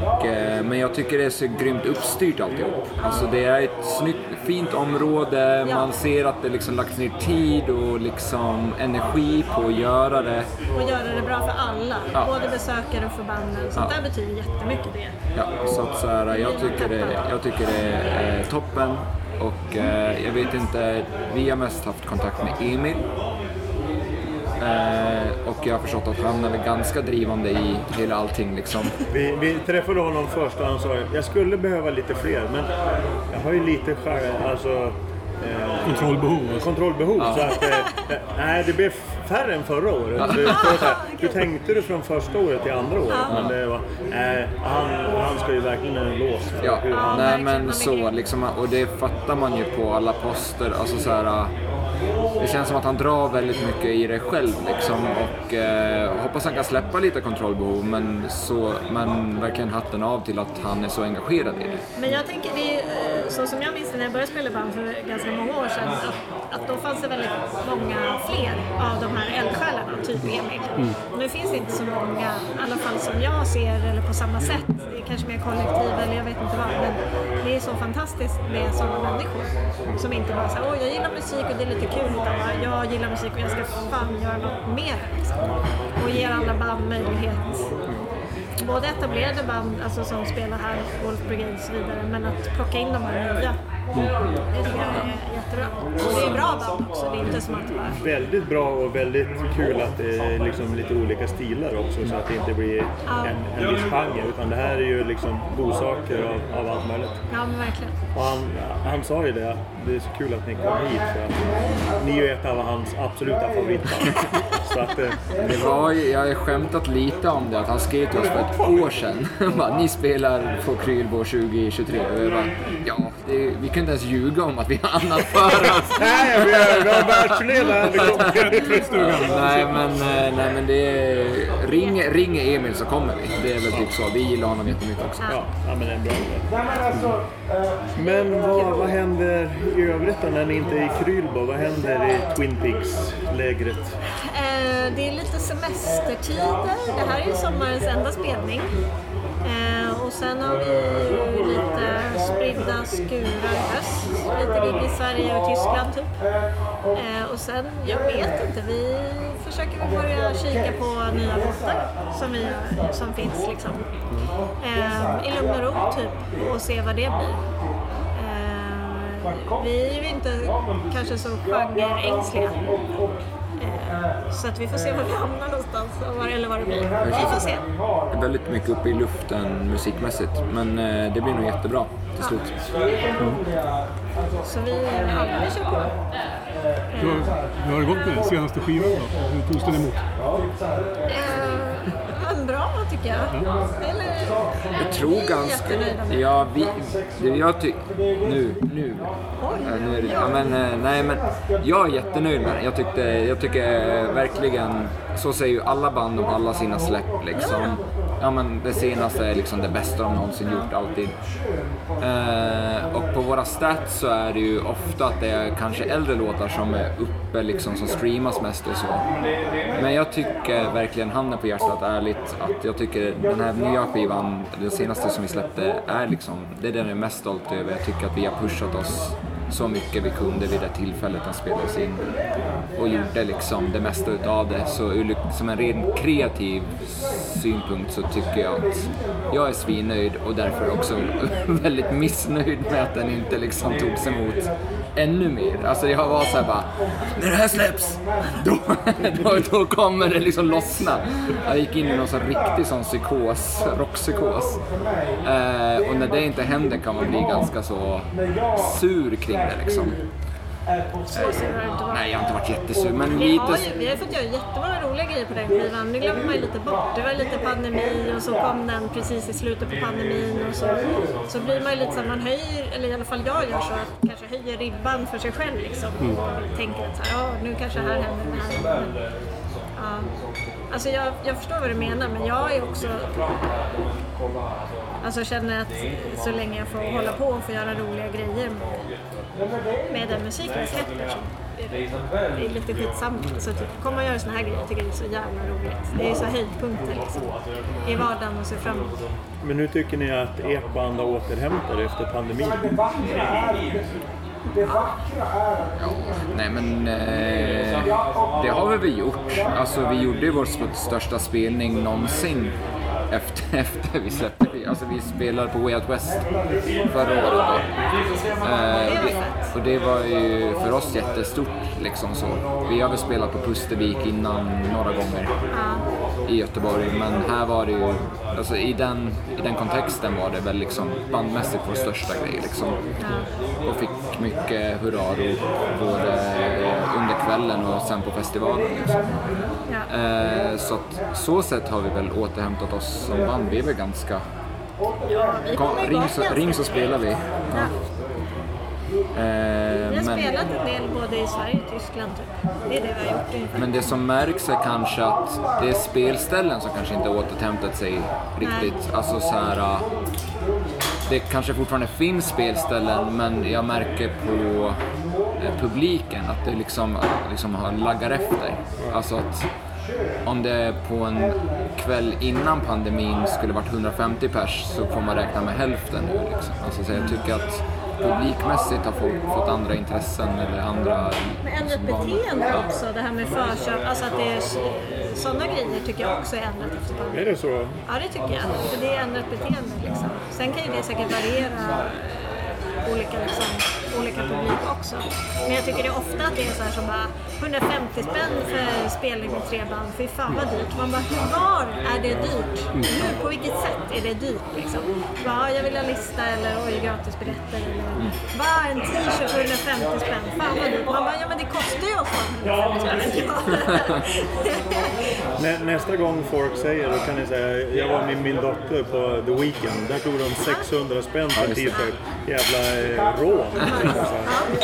och, eh, men jag tycker det är så grymt uppstyrt alltihop. Alltså det är ett snyggt, fint område, Ja. man ser att det liksom lagts ner tid och liksom energi på att göra det. Och göra det bra för alla. Ja. Både besökare och förbanden. Sånt Ja. där betyder jättemycket det. Ja, så att så här, jag, tycker det, jag tycker det är toppen. Och eh, jag vet inte, vi har mest haft kontakt med Emil. Eh, och jag har förstått att han är ganska drivande i hela allting liksom. Vi, vi träffade honom först och han sa jag skulle behöva lite fler men jag har ju lite själv, alltså, eh, Kontrollbehov. Alltså. kontrollbehov. Så att, eh, eh, nej, det blev färre än förra året. Så, så här, hur tänkte du från första året till andra året? Men det var, eh, han, han ska ju verkligen en eloge för Ja, hur han... nej men så liksom, och det fattar man ju på alla poster. Alltså så här, det känns som att han drar väldigt mycket i det själv liksom och eh, hoppas han kan släppa lite kontrollbehov men, så, men verkligen hatten av till att han är så engagerad i det. Men jag tänker, det är, eh, så som jag minns när jag började spela band för ganska många år sedan, att, att då fanns det väldigt många fler av de här eldsjälarna, typ Emil. Nu finns det inte så många, i alla fall som jag ser, eller på samma sätt. Det är kanske mer kollektiv eller jag vet inte vad. Men det är så fantastiskt med sådana människor. Som inte bara säger åh jag gillar musik och det är lite kul, bara jag gillar musik och jag ska fan göra något mer. Liksom. Och ger alla band möjlighet både etablerade band alltså, som spelar här, Wolf Brigade och så vidare, men att plocka in de här nya. Det tycker jag är jättebra. Och det är bra band också, det är inte som att det bara... Väldigt bra och väldigt kul att det är liksom lite olika stilar också så att det inte blir en, en viss genre utan det här är ju liksom godsaker av, av allt möjligt. Ja men verkligen. Och han, han sa ju det, det är så kul att ni kom hit för att ni är ju ett av hans absoluta favoritband. så att, eh, Det var jag har skämtat lite om det, att han skrev till oss för ett år sedan. bara, Ni spelar på Krylbo 2023. Och jag bara, ja, det, vi kan inte ens ljuga om att vi har annat för oss. nej, vi har, världsturné nej, men, eh, nej men det är, ring, ring Emil så kommer vi. Det är väl typ så. Vi gillar honom jättemycket också. Ja, ja, men det är bra. Men vad, vad händer i övrigt då när ni inte är i Krylbo? Vad händer i Twin Peaks-lägret? Eh, det är lite semestertider. Det här är ju sommarens enda spelning. Eh, och sen har vi ju lite spridda skurar i höst. Lite gig i Sverige och Tyskland typ. Eh, och sen, jag vet inte, vi försöker väl börja kika på nya båtar som, vi, som finns liksom. Eh, I lugn och ro typ och se vad det blir. Eh, vi är ju inte kanske så genreängsliga. Eh, Så att vi får se var vi hamnar någonstans, och var, eller vad det blir. Vi får se. Det är väldigt mycket uppe i luften musikmässigt. Men eh, det blir nog jättebra till slut. Så vi, ja, vi kör på. Hur, hur har det gått med senaste skivan då? Hur togs den emot? Men bra tycker jag. Eller, Jag tror vi ganska... med. Ja, vi... Det jag tycker... Nu, nu. Ja, nu är det, ja, men, eh, nej, men jag är jättenöjd med den. Jag, tyckte, jag tycker verkligen... Så säger ju alla band om alla sina släpp liksom. Ja, men det senaste är liksom det bästa de någonsin gjort, alltid. Eh, och på våra stats så är det ju ofta att det är kanske äldre låtar som är uppe liksom, som streamas mest och så. Men jag tycker verkligen, handen på hjärtat ärligt, att jag tycker den här nya skivan, den senaste som vi släppte, är liksom, det är den jag är mest stolt över. Jag tycker att vi har pushat oss så mycket vi kunde vid det tillfället den spelades in och gjorde liksom det mesta utav det. Så ur som en ren kreativ synpunkt så tycker jag att jag är svinnöjd och därför också väldigt missnöjd med att den inte liksom togs emot ännu mer. Alltså jag var såhär bara, när det här släpps, då, då, då kommer det liksom lossna. Jag gick in i någon sån riktig sån psykos, rockpsykos. Eh, och när det inte händer kan man bli ganska så sur kring det liksom. Varit. Nej, jag har inte varit jättesur, men Vi lite... har, ju, vi har fått göra jättemånga roliga grejer på den skivan. Det glömmer man ju lite bort. Det var lite pandemi och så kom den precis i slutet på pandemin och så, så blir man ju lite så man höjer, eller i alla fall jag gör så, att kanske höjer ribban för sig själv liksom. Mm. Och tänker att så här, ja, nu kanske här händer det här. Men, ja. Alltså jag, jag förstår vad du menar men jag är också Alltså känner att så länge jag får hålla på och få göra roliga grejer med, med den musiken jag släpper så är det, är lite skitsamma. Så typ, komma och göra såna här grejer tycker jag är så jävla roligt. Det är så höjdpunkter liksom. I vardagen och se framåt. Men hur tycker ni att ert band har återhämtat er efter pandemin? Nej men eh, det har vi väl gjort. Alltså vi gjorde ju vår största spelning någonsin efter, efter vi släppte skivan. Alltså vi spelade på Way Out West förra året då. Eh, och, det, och det var ju för oss jättestort liksom så. Vi har väl spelat på Pustervik innan några gånger i Göteborg men här var det ju, alltså i den, i den kontexten var det väl liksom bandmässigt vår största grej liksom. Och fick mycket hurrarop både under kvällen och sen på festivalen. Liksom. Eh, så att så sätt har vi väl återhämtat oss som band. Vi är väl ganska... vi Kom, ring, så, ring så spelar vi. Ja. Eh, Vi har men, spelat en del både i Sverige och Tyskland typ. Det är det vi har gjort ungefär. men det som märks är kanske att det är spelställen som kanske inte återhämtat sig riktigt. Alltså så här, äh, det kanske fortfarande finns spelställen men jag märker på eh, publiken att det liksom, liksom har laggar efter. Alltså att om det på en kväll innan pandemin skulle varit 150 pers så får man räkna med hälften nu. Liksom. Alltså, så jag tycker att publikmässigt har folk fått andra intressen eller andra... Men ändrat beteende Ja. också. Det här med förköp, alltså att det är sådana grejer tycker jag också är ändrat efter pandemin. Är det så? Ja, det tycker jag. För det är ändrat beteende liksom. Sen kan ju det säkert variera eh, olika, liksom, olika publik också. Men jag tycker det är ofta att det är så här som bara 150 spänn för spelning med tre band. Fy fan vad dyrt. Man bara, hur var är det dyrt? Hur, på vilket sätt är det dyrt liksom? Bara, jag vill ha lista eller oj, gratisbiljetter eller bara en t-shirt för 150 spänn. Fan vad dyrt. Man bara, ja men det kostar ju oss fan 150 spänn. Nä, nästa gång folk säger, då kan ni säga, jag var med min dotter på The Weeknd. Där tog de 600 spänn för en t-shirt. Jävla eh, rån.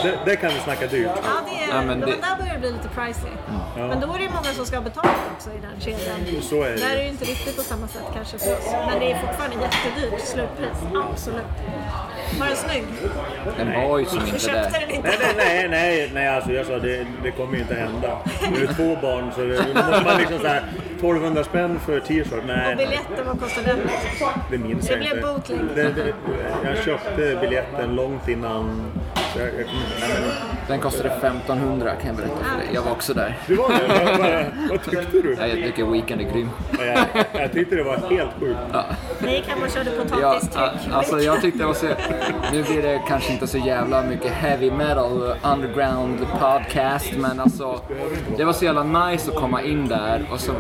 Det, det kan vi snacka dyrt. Ja, det är, Ja, men det- där börjar det bli lite pricey. Men då är det ju många som ska ha betalt också i den kedjan. Så är det. Där är det ju inte riktigt på samma sätt kanske för oss. Men det är fortfarande jättedyrt slutpris. Absolut. Var den snygg? Den var ju som inte köpte det. den inte? Nej, nej, nej, nej, nej alltså jag sa det, det kommer ju inte hända. Nu är det två barn så det, måste man liksom så här 1200 spänn för t-shirt. Nej, Och biljetten, vad kostar den? det minns Det jag blev inte. Det, det, jag köpte biljetten långt innan. Så jag, Den kostade 1500 kan jag berätta för dig. Jag var också där. du var det? Vad, tyckte du? Ja, Jag tycker Weekend är grym. Jag, jag tyckte det var helt sjukt. Ni och körde Ja, potatistryck. a- alltså jag tyckte det var så... Nu blir det kanske inte så jävla mycket heavy metal underground podcast men alltså det var så jävla nice att komma in där och, så,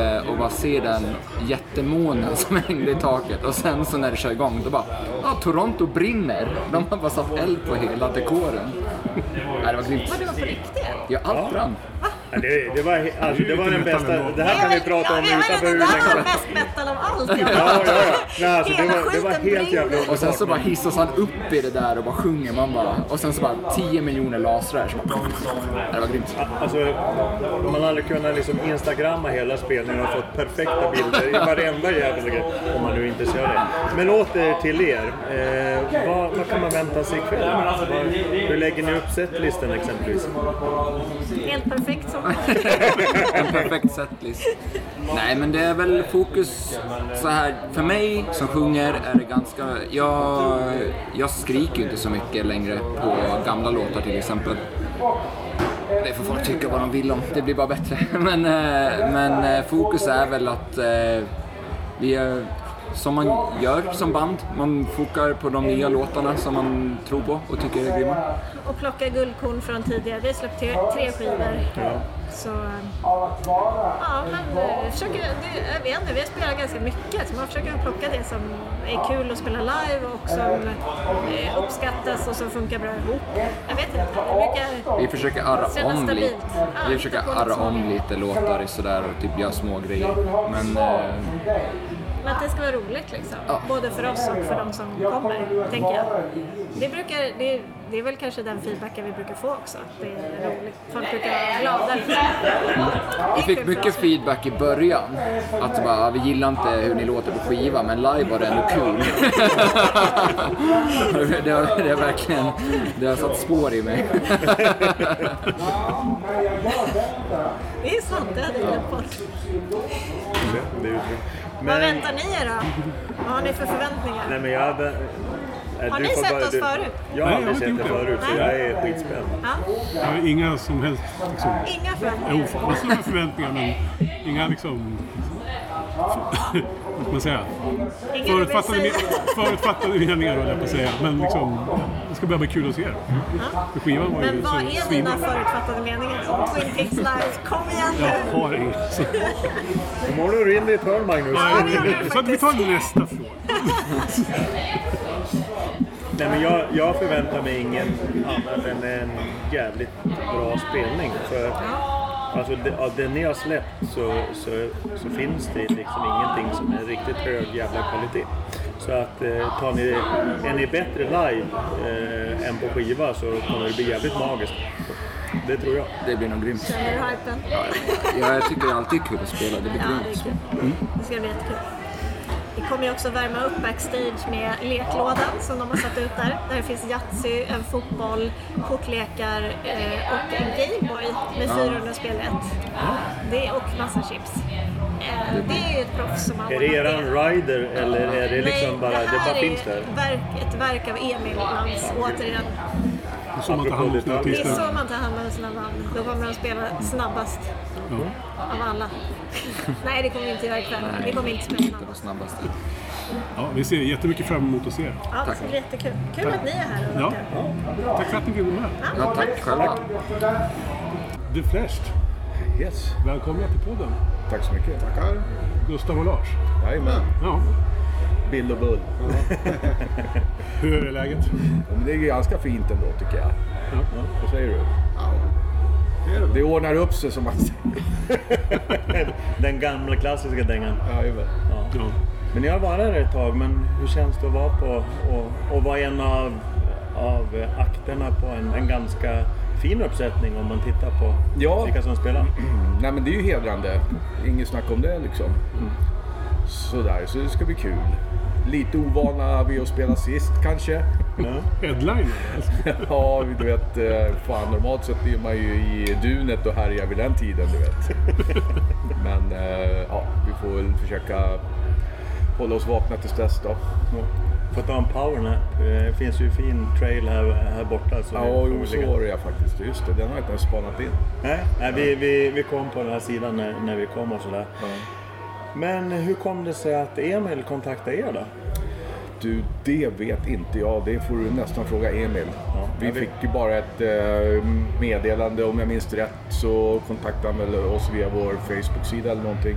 eh, och bara se den jättemånen som hängde i taket och sen så när det kör igång då bara ja, Toronto brinner. De har bara satt eld på hela dekoren. Nej, det var grymt. Var du på riktigt? Ja, allt brann. Ja, det, det, var, alltså, det var den bästa. Det här kan vi prata om utanför Det hur där var länge mest metal av allt. Ja, ja, ja. Nej, alltså, det, var, det var helt jävla. Och sen så bara hissas han upp i det där och bara sjunger man bara. Och sen så bara 10 miljoner lasrar. Så bara, det var grymt. Alltså, man hade kunnat liksom instagramma hela spelningen och fått perfekta bilder i varenda jävla grej. Om man nu är intresserad av det. Men åter till er. Eh, vad, vad kan man vänta sig ikväll? Hur lägger ni upp setlisten exempelvis? Helt perfekt perfekt som En perfekt setlist. Nej men det är väl fokus så här. För mig som sjunger är det ganska... Jag, jag skriker ju inte så mycket längre på gamla låtar till exempel. Det får folk tycka vad de vill om, det blir bara bättre. Men, eh, men eh, fokus är väl att eh, vi är, som man gör som band. Man fokar på de nya låtarna som man tror på och tycker är grymma. Och plocka guldkorn från tidigare. Vi har släppt tre, tre skivor. Så ja, man eh, försöker, det, jag vet inte, vi har spelat ganska mycket så man försöker plocka det som är kul att spela live och som eh, uppskattas och som funkar bra ihop. Jag vet inte, brukar Vi försöker arra om lite. Ja, Vi försöker arra om lite låtar sådär och typ göra små grejer. Men eh, Men att det ska vara roligt liksom. Ja. Både för oss och för de som kommer, tänker jag. Det, brukar, det, det är väl kanske den feedbacken vi brukar få också. Att det är roligt. Folk brukar vara glada. vi fick mycket feedback i början. Att bara, vi gillar inte hur ni låter på skiva men live var det ändå kul. det, har, det har verkligen det har satt spår i mig. Det är sant, det hade jag glömt bort. Ju Vad väntar ni er då? Vad har ni för förväntningar? Nej, men jag, Har du ni sett bara- oss du, förut? Jag har Nej, aldrig jag sett det förut, så Nej. jag är skitspänd. Ja. Jag har inga som helst liksom, Inga jo, förväntningar? massor med förväntningar men inga liksom... Vad ska man säga? Förutfattade, förutfattade meningar höll jag på att säga. Men liksom, det ska bara bli kul att se det. Skivan var ju Men vad är dina förutfattade meningar om Twin Peaks Live? Kom igen nu! Jag har inget. Så- Imorgon är du in i ett hörn Magnus. Ja, det Så att vi tar nästa fråga. Nej, men jag, jag förväntar mig ingen annat än en jävligt bra spelning. För alltså, det, av det ni har släppt så, så, så finns det liksom ingenting som är riktigt hög jävla kvalitet. Så att eh, tar ni, är ni bättre live eh, än på skiva så kommer det bli jävligt magiskt. Det tror jag. Det blir nog grymt. Känner du hypen? Ja, jag tycker det alltid är kul att spela. Det blir Ja, det är grymt. kul. Det ska bli jättekul. Vi kommer ju också värma upp backstage med leklådan som de har satt ut där. Där det finns Yatzy, en fotboll, kortlekar eh, och en Gameboy med 400 spelrätt. Det och massa chips. Eh, det är ju ett proffs som har Är det eran rider eller är det liksom Nej, bara, det här bara är finns där? Verk, ett verk av Emil Lantz, återigen. Det är så man tar hand om sina Det är så man tar hand om sina band. Då kommer de spela snabbast av alla. Nej, det kommer vi inte göra ikväll. Vi kommer inte spela Det var snabbast. Ja, vi ser jättemycket fram emot att se er. Ja, det ska bli jättekul. Kul att ni är här och Ja. Tack för att ni ville vara med. Ja, tack själva. The Flashed, Yes. välkomna till podden. Tack så mycket. Tackar. Gustav och Lars. Jajamän. Ja, Bill och Bull. hur är läget? Ja, det är ganska fint ändå tycker jag. Ja. Vad säger du? Det ordnar upp sig som man säger. Den gamla klassiska dängan. Jajamän. Ja. Men ni har varit där ett tag, men hur känns det att vara på och, och vara en av, av akterna på en, en ganska fin uppsättning om man tittar på Ja. vilka som spelar? Nej men det är ju hedrande. Inget snack om det liksom. Sådär, så det ska bli kul. Lite ovana vid att spela sist kanske. Headline. Ja, du vet. eh, Fan, normalt sett är man ju i dunet och härjar vid den tiden, du vet. Men eh, ja, vi får väl försöka hålla oss vakna tills dess då. Får ta en powernap. Det finns ju fin trail här, här borta. Så Ja, jo, så var det ja, faktiskt. Just det, den har jag inte ens spanat in. Nej, nej vi, vi, vi kom på den här sidan när, när vi kom och sådär. Men hur kom det sig att Emil kontaktade er då? Du, det vet inte jag. Det får du nästan fråga Emil. Vi jag vet. fick ju bara ett eh, meddelande. Om jag minns rätt så kontaktade han väl oss via vår Facebook-sida eller någonting.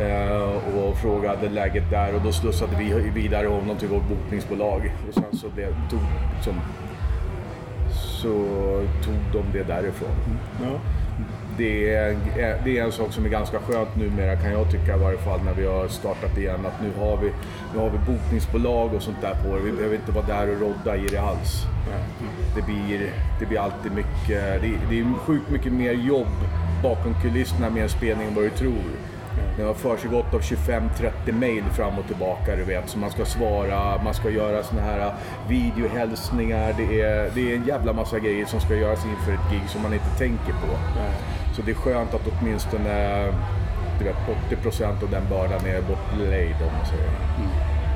Eh, och frågade läget där och då slussade vi vidare honom till vårt bokningsbolag. Och sen så blev, tog, liksom, så tog de det därifrån. Ja. Det är, det är en sak som är ganska skönt numera kan jag tycka i varje fall när vi har startat igen. Att nu har vi, nu har vi bokningsbolag och sånt där på det. Vi behöver inte vara där och rodda i det alls. Det blir, det blir alltid mycket, det, det är sjukt mycket mer jobb bakom kulisserna med en spelning än vad du tror. Det har försiggått av 25-30 mail fram och tillbaka du vet. Så man ska svara, man ska göra såna här videohälsningar. Det är, det är en jävla massa grejer som ska göras inför ett gig som man inte tänker på. Så det är skönt att åtminstone du vet, 80% av den bördan är bortlejd om man säger.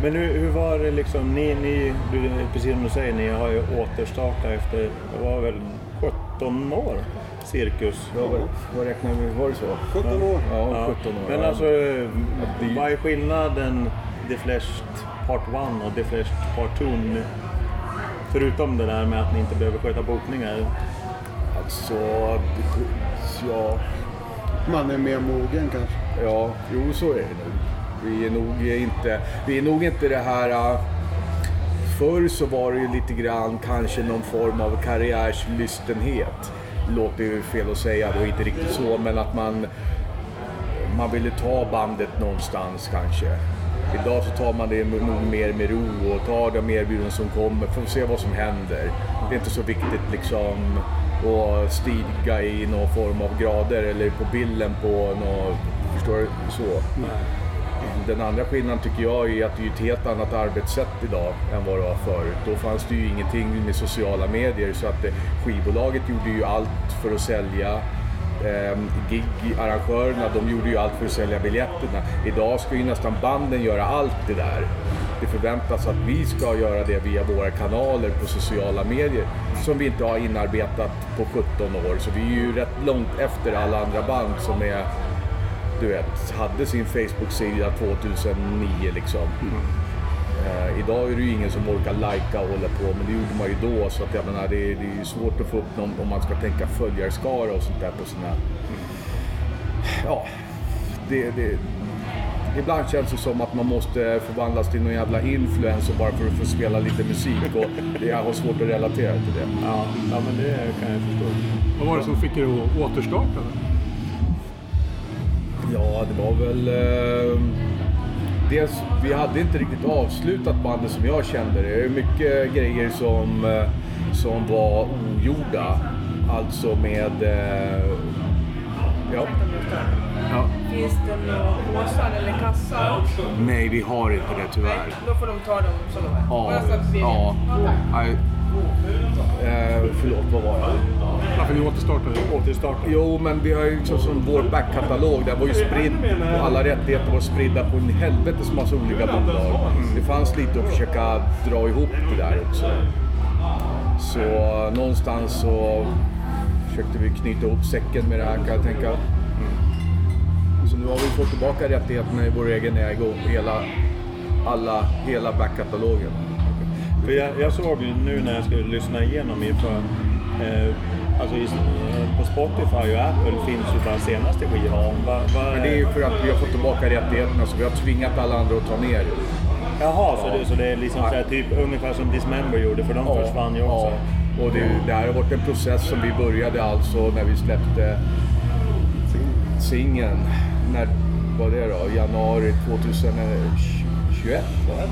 Men hur, hur var det liksom, ni, ni, du- precis som du säger, ni har ju återstartat efter, det var väl 17 år? cirkus. Ja, vad, vad räknar vi? Var det så? 17 år. Ja, 17 år. Men ja. alltså, vad är skillnaden The Flash Part 1 och The Flash Part 2? nu? Förutom det där med att ni inte behöver sköta bokningar. Alltså, ja... Man är mer mogen kanske. Ja, jo så är det nog. Vi är nog inte, vi är nog inte det här... Äh, förr så var det ju lite grann kanske någon form av karriärslystenhet. Låter ju fel att säga då, inte riktigt så, men att man, man ville ta bandet någonstans kanske. Idag så tar man det nog mer med ro och tar de erbjudanden som kommer för att se vad som händer. Det är inte så viktigt liksom att stiga i någon form av grader eller på bilden på något, förstår du? Så. Den andra skillnaden tycker jag är att det är ett helt annat arbetssätt idag än vad det var förut. Då fanns det ju ingenting med sociala medier så att eh, skivbolaget gjorde ju allt för att sälja. Eh, Gig-arrangörerna de gjorde ju allt för att sälja biljetterna. Idag ska ju nästan banden göra allt det där. Det förväntas att vi ska göra det via våra kanaler på sociala medier som vi inte har inarbetat på 17 år. Så vi är ju rätt långt efter alla andra band som är du vet, hade sin Facebook-sida 2009 liksom. Eh, idag är det ju ingen som orkar lajka och hålla på, men det gjorde man ju då. Så att jag menar, det, är- det är ju svårt att få upp någon, om man ska tänka följarskara och sånt där på sina... Ja, det, det, ibland känns det som att man måste förvandlas till någon jävla influencer bara för att få spela lite musik. Och det, jag har svårt att relatera till det. Ja, ja men det kan jag förstå. Vad var det som fick er att återstarta? Ja, det var väl... Eh, dels, vi hade inte riktigt avslutat bandet som jag kände det. Det är mycket grejer som, eh, som var ogjorda. Alltså med... Eh, ja. ja. Det några påsar eller kassar? Nej, vi har inte det tyvärr. Då får de ta dem som de är. Ja, vi ja. Nej. Eh, förlåt, vad var det? Varför ni återstartade? Återstartade. Jo, men vi har ju liksom som vår backkatalog, den var ju spridd och alla rättigheter var spridda på en helvetes massa olika bolag. Det fanns lite att försöka dra ihop det där också. Så någonstans så försökte vi knyta ihop säcken med det här kan jag tänka. Så nu har vi fått tillbaka rättigheterna i vår egen ägo, hela, alla, hela backkatalogen. För jag, jag såg ju nu när jag skulle lyssna igenom inför eh, Alltså i, eh, på Spotify och Apple finns ju bara senaste skivan. Va, va, Men det är ju för att vi har fått tillbaka rättigheterna så vi har tvingat alla andra att ta ner. Jaha, så, det, så det är liksom så här, typ ungefär som Dismember gjorde för de försvann ju också. Ja. Och det, det här har varit en process som vi började alltså när vi släppte singeln. När var det då? Januari 2021 va?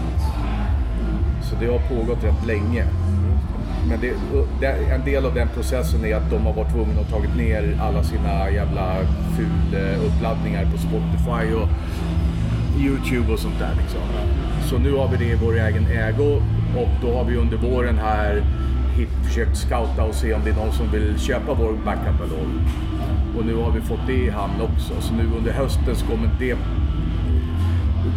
Så det har pågått rätt länge. Men det, det, en del av den processen är att de har varit tvungna att tagit ner alla sina jävla ful-uppladdningar på Spotify och Youtube och sånt där liksom. Så nu har vi det i vår egen ägo och då har vi under våren här hit, försökt scouta och se om det är någon som vill köpa vår backkatalog. Och nu har vi fått det i hamn också. Så nu under hösten så kommer det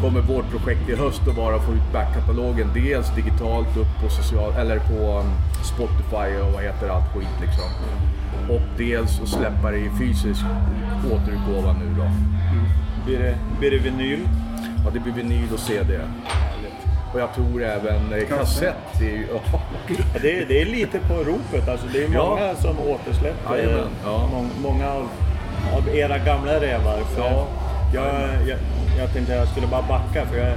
kommer vårt projekt i höst att vara att få ut backkatalogen dels digitalt upp på social, eller på um, Spotify och vad heter allt skit liksom. Och dels att släppa det i fysisk återutgåva nu då. Blir, det, blir det vinyl? Ja, det blir vinyl och CD. Och jag tror även eh, kassett. Det är, ju- Ja, det, är, det är lite på ropet. Alltså, det är Ja. många som återsläpper Jajamän, ja. mång, många av, av era gamla rävar. För Ja. jag, jag, jag tänkte jag skulle bara backa för jag,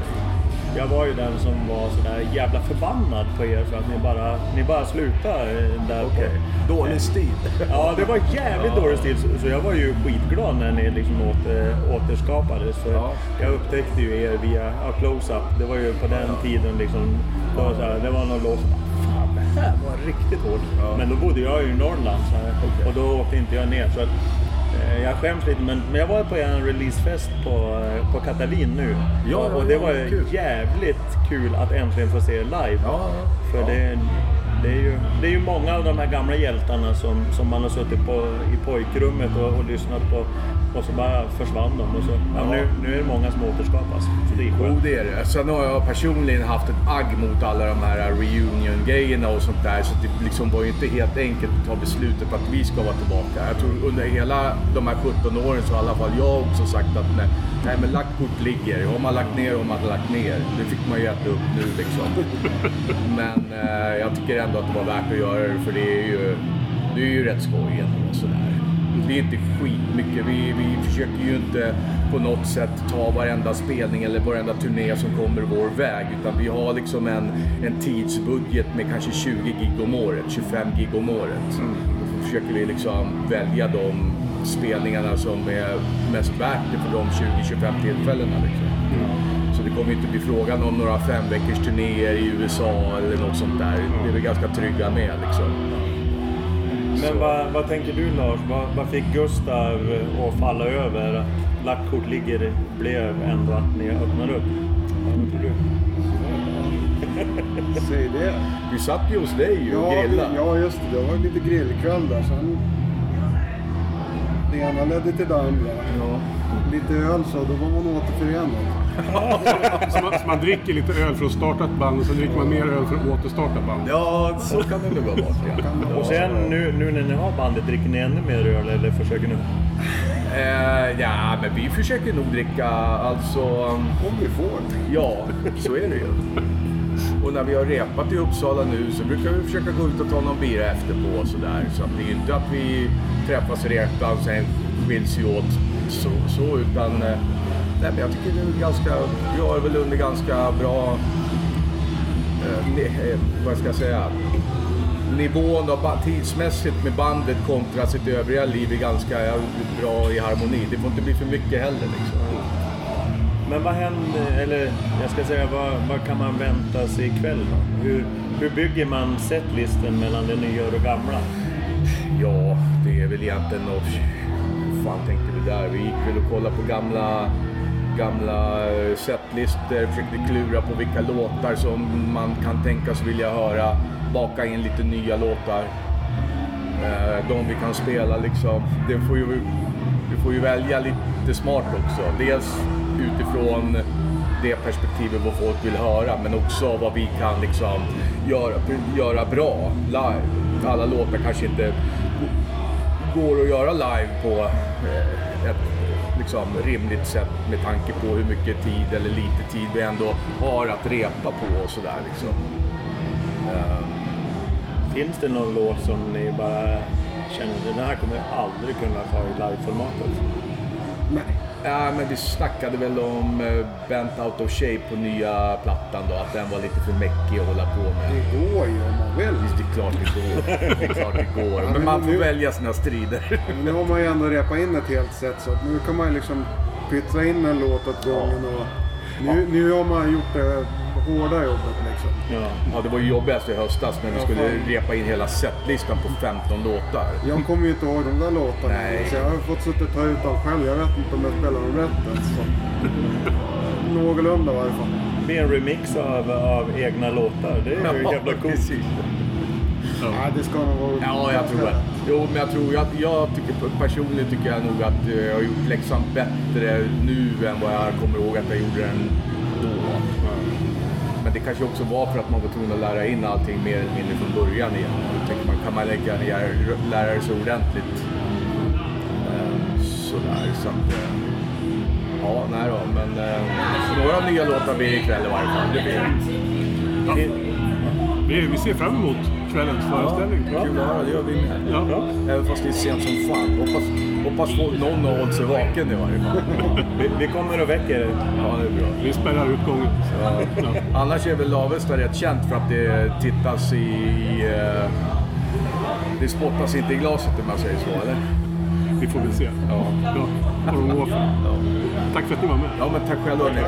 jag var ju den som var sådär jävla förbannad på er för att ni bara, ni bara slutade eh, där Okej. på... Dålig stil. Ja, det var jävligt Ja. dålig stil. Så- jag var ju skitglad när ni liksom åter, återskapades. För Jag upptäckte ju er via ja, Close-Up. Det var ju på den tiden liksom. Det var, så här, det var någon låt. Fan, det här var riktigt hårt. Men då bodde jag ju i Norrland så här, och då åkte inte jag ner. Så att, eh, jag skäms lite men, men jag var på en releasefest på, eh, på Katalin nu. Ja, och, ja, det ja, var kul. jävligt kul att äntligen få se er live. För det, det, är ju, det är ju många av de här gamla hjältarna som, som man har suttit på, i pojkrummet och, och lyssnat på Och så bara försvann de och så, ja, nu, nu är det många som återskapas. Så det är Jo, det är det. Sen har jag personligen haft ett agg mot alla de här reunion-grejerna och sånt där. Så det liksom var ju inte helt enkelt att ta beslutet att vi ska vara tillbaka. Jag tror under hela de här 17 åren så har i alla fall jag också sagt att nej, nej men lagt kort ligger. Har man lagt ner har man lagt ner. Det fick man ju äta upp nu liksom. Men eh, jag tycker ändå att det var värt att göra det för det är ju, det är ju rätt skoj ändå sådär. Det är inte skitmycket. Vi, vi försöker ju inte på något sätt ta varenda spelning eller varenda turné som kommer vår väg. Utan vi har liksom en, en tidsbudget med kanske 20 gig om året, 25 gig om året. Då försöker vi liksom välja de spelningarna som är mest värt det för de 20-25 tillfällena. Liksom. Så det kommer inte bli frågan om några fem veckors turnéer i USA eller något sånt där. Det är vi ganska trygga med liksom. Men vad, vad tänker du Lars? Vad, vad fick Gustav att falla över? Att lagt kort ligger blev ändå att ni öppnar upp? Vad tror du? Säg det. Vi satt ju hos dig ju och Ja, grillade. ja, just det. Det var lite grillkväll där. Sen... Det ena ledde till det andra. Lite öl så, då var man återförenad. Så man, så man dricker lite öl för att starta ett band och så dricker man mer öl för att återstarta band. Ja, så kan det nog vara. Ja. Och sen nu, nu när ni har bandet, dricker ni ännu mer öl eller försöker ni? Eh, ja, men vi försöker nog dricka alltså... Om vi får. Ja, så är det ju. Och när vi har repat i Uppsala nu så brukar vi försöka gå ut och ta någon bira efterpå och sådär. Så att det är ju inte att vi träffas i repan och sen skiljs vi åt så, så utan... eh, Nej, men jag tycker det är ganska... Vi har väl under ganska bra... Eh, eh, vad ska jag säga? Nivån då, tidsmässigt med bandet kontra sitt övriga liv är ganska bra i harmoni. Det får inte bli för mycket heller liksom. Men vad händer, eller jag ska säga, vad, vad kan man vänta sig ikväll då? Hur, hur bygger man setlisten mellan det nya och det gamla? Ja, det är väl egentligen något... Fan tänkte vi där? Vi gick väl och kollade på gamla, gamla eh, setlistor, försökte klura på vilka låtar som man kan tänkas vilja höra. Baka in lite nya låtar. Eh, de vi kan spela liksom. Det får ju, vi får ju välja lite smart också. Dels utifrån det perspektivet vad folk vill höra men också vad vi kan liksom göra, göra bra live. Alla låtar kanske inte går att göra live på eh, ett liksom, rimligt sätt med tanke på hur mycket tid eller lite tid vi ändå har att repa på och sådär liksom. Ehm, Finns det någon låt som ni bara känner den här kommer jag aldrig kunna ta i liveformatet? Nej. Ja, men vi snackade väl om eh, Bent Out of Shape på nya plattan då, att den var lite för mäckig att hålla på med. Det går ju om man vill. Visst, det är klart det går. Det är klart det går. Ja, Men man får nu- välja sina strider. Men nu har man ju ändå repat in ett helt set så nu kan man ju liksom pytsa in en låt åt gången och nu, nu har man gjort det hårda jobbet liksom. Ja, det var ju jobbigast i höstas när vi skulle repa in hela setlistan på 15 låtar. Jag kommer ju inte ihåg de där låtarna. Nej. Så jag har fått sitta och ta ut dem själv. Jag vet inte om jag spelar dem rätt ens. Så. Någorlunda i varje fall. Med en remix av, av egna låtar, det är ju Ja, jävla coolt. precis. Nej, det ska nog vara... Ja, jag tror att... Jo, men jag tror att... Jag tycker, personligen tycker jag nog att eh, jag har gjort läxan bättre nu än vad jag kommer ihåg att jag gjorde den då. Men det kanske också var för att man var tvungen att lära in allting mer eller mindre från början igen. Då tänker man, kan man lägga ner, lära så ordentligt? Ehm, sådär, så att... Eh, ja, nej då, men så några nya låtar blir det ikväll i varje fall. Det blir det. Vi ser fram emot kvällens föreställning. Ja, kul att höra, det gör vi med. Ja. Även fast det är sent som fan. Hoppas, hoppas få någon har hållit sig vaken i varje fall. Vi, vi kommer och väcker er. Ja, det är bra. Vi spärrar utgången. Ja. Annars är väl Avesta rätt känt för att det tittas i... eh, Det spottas inte i glaset om man säger så, eller? Vi får väl se. Ja. Ja, de för. Tack för att ni var med. Ja, men tack själv hörni.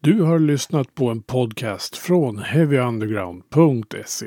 Du har lyssnat på en podcast från heavyunderground.se.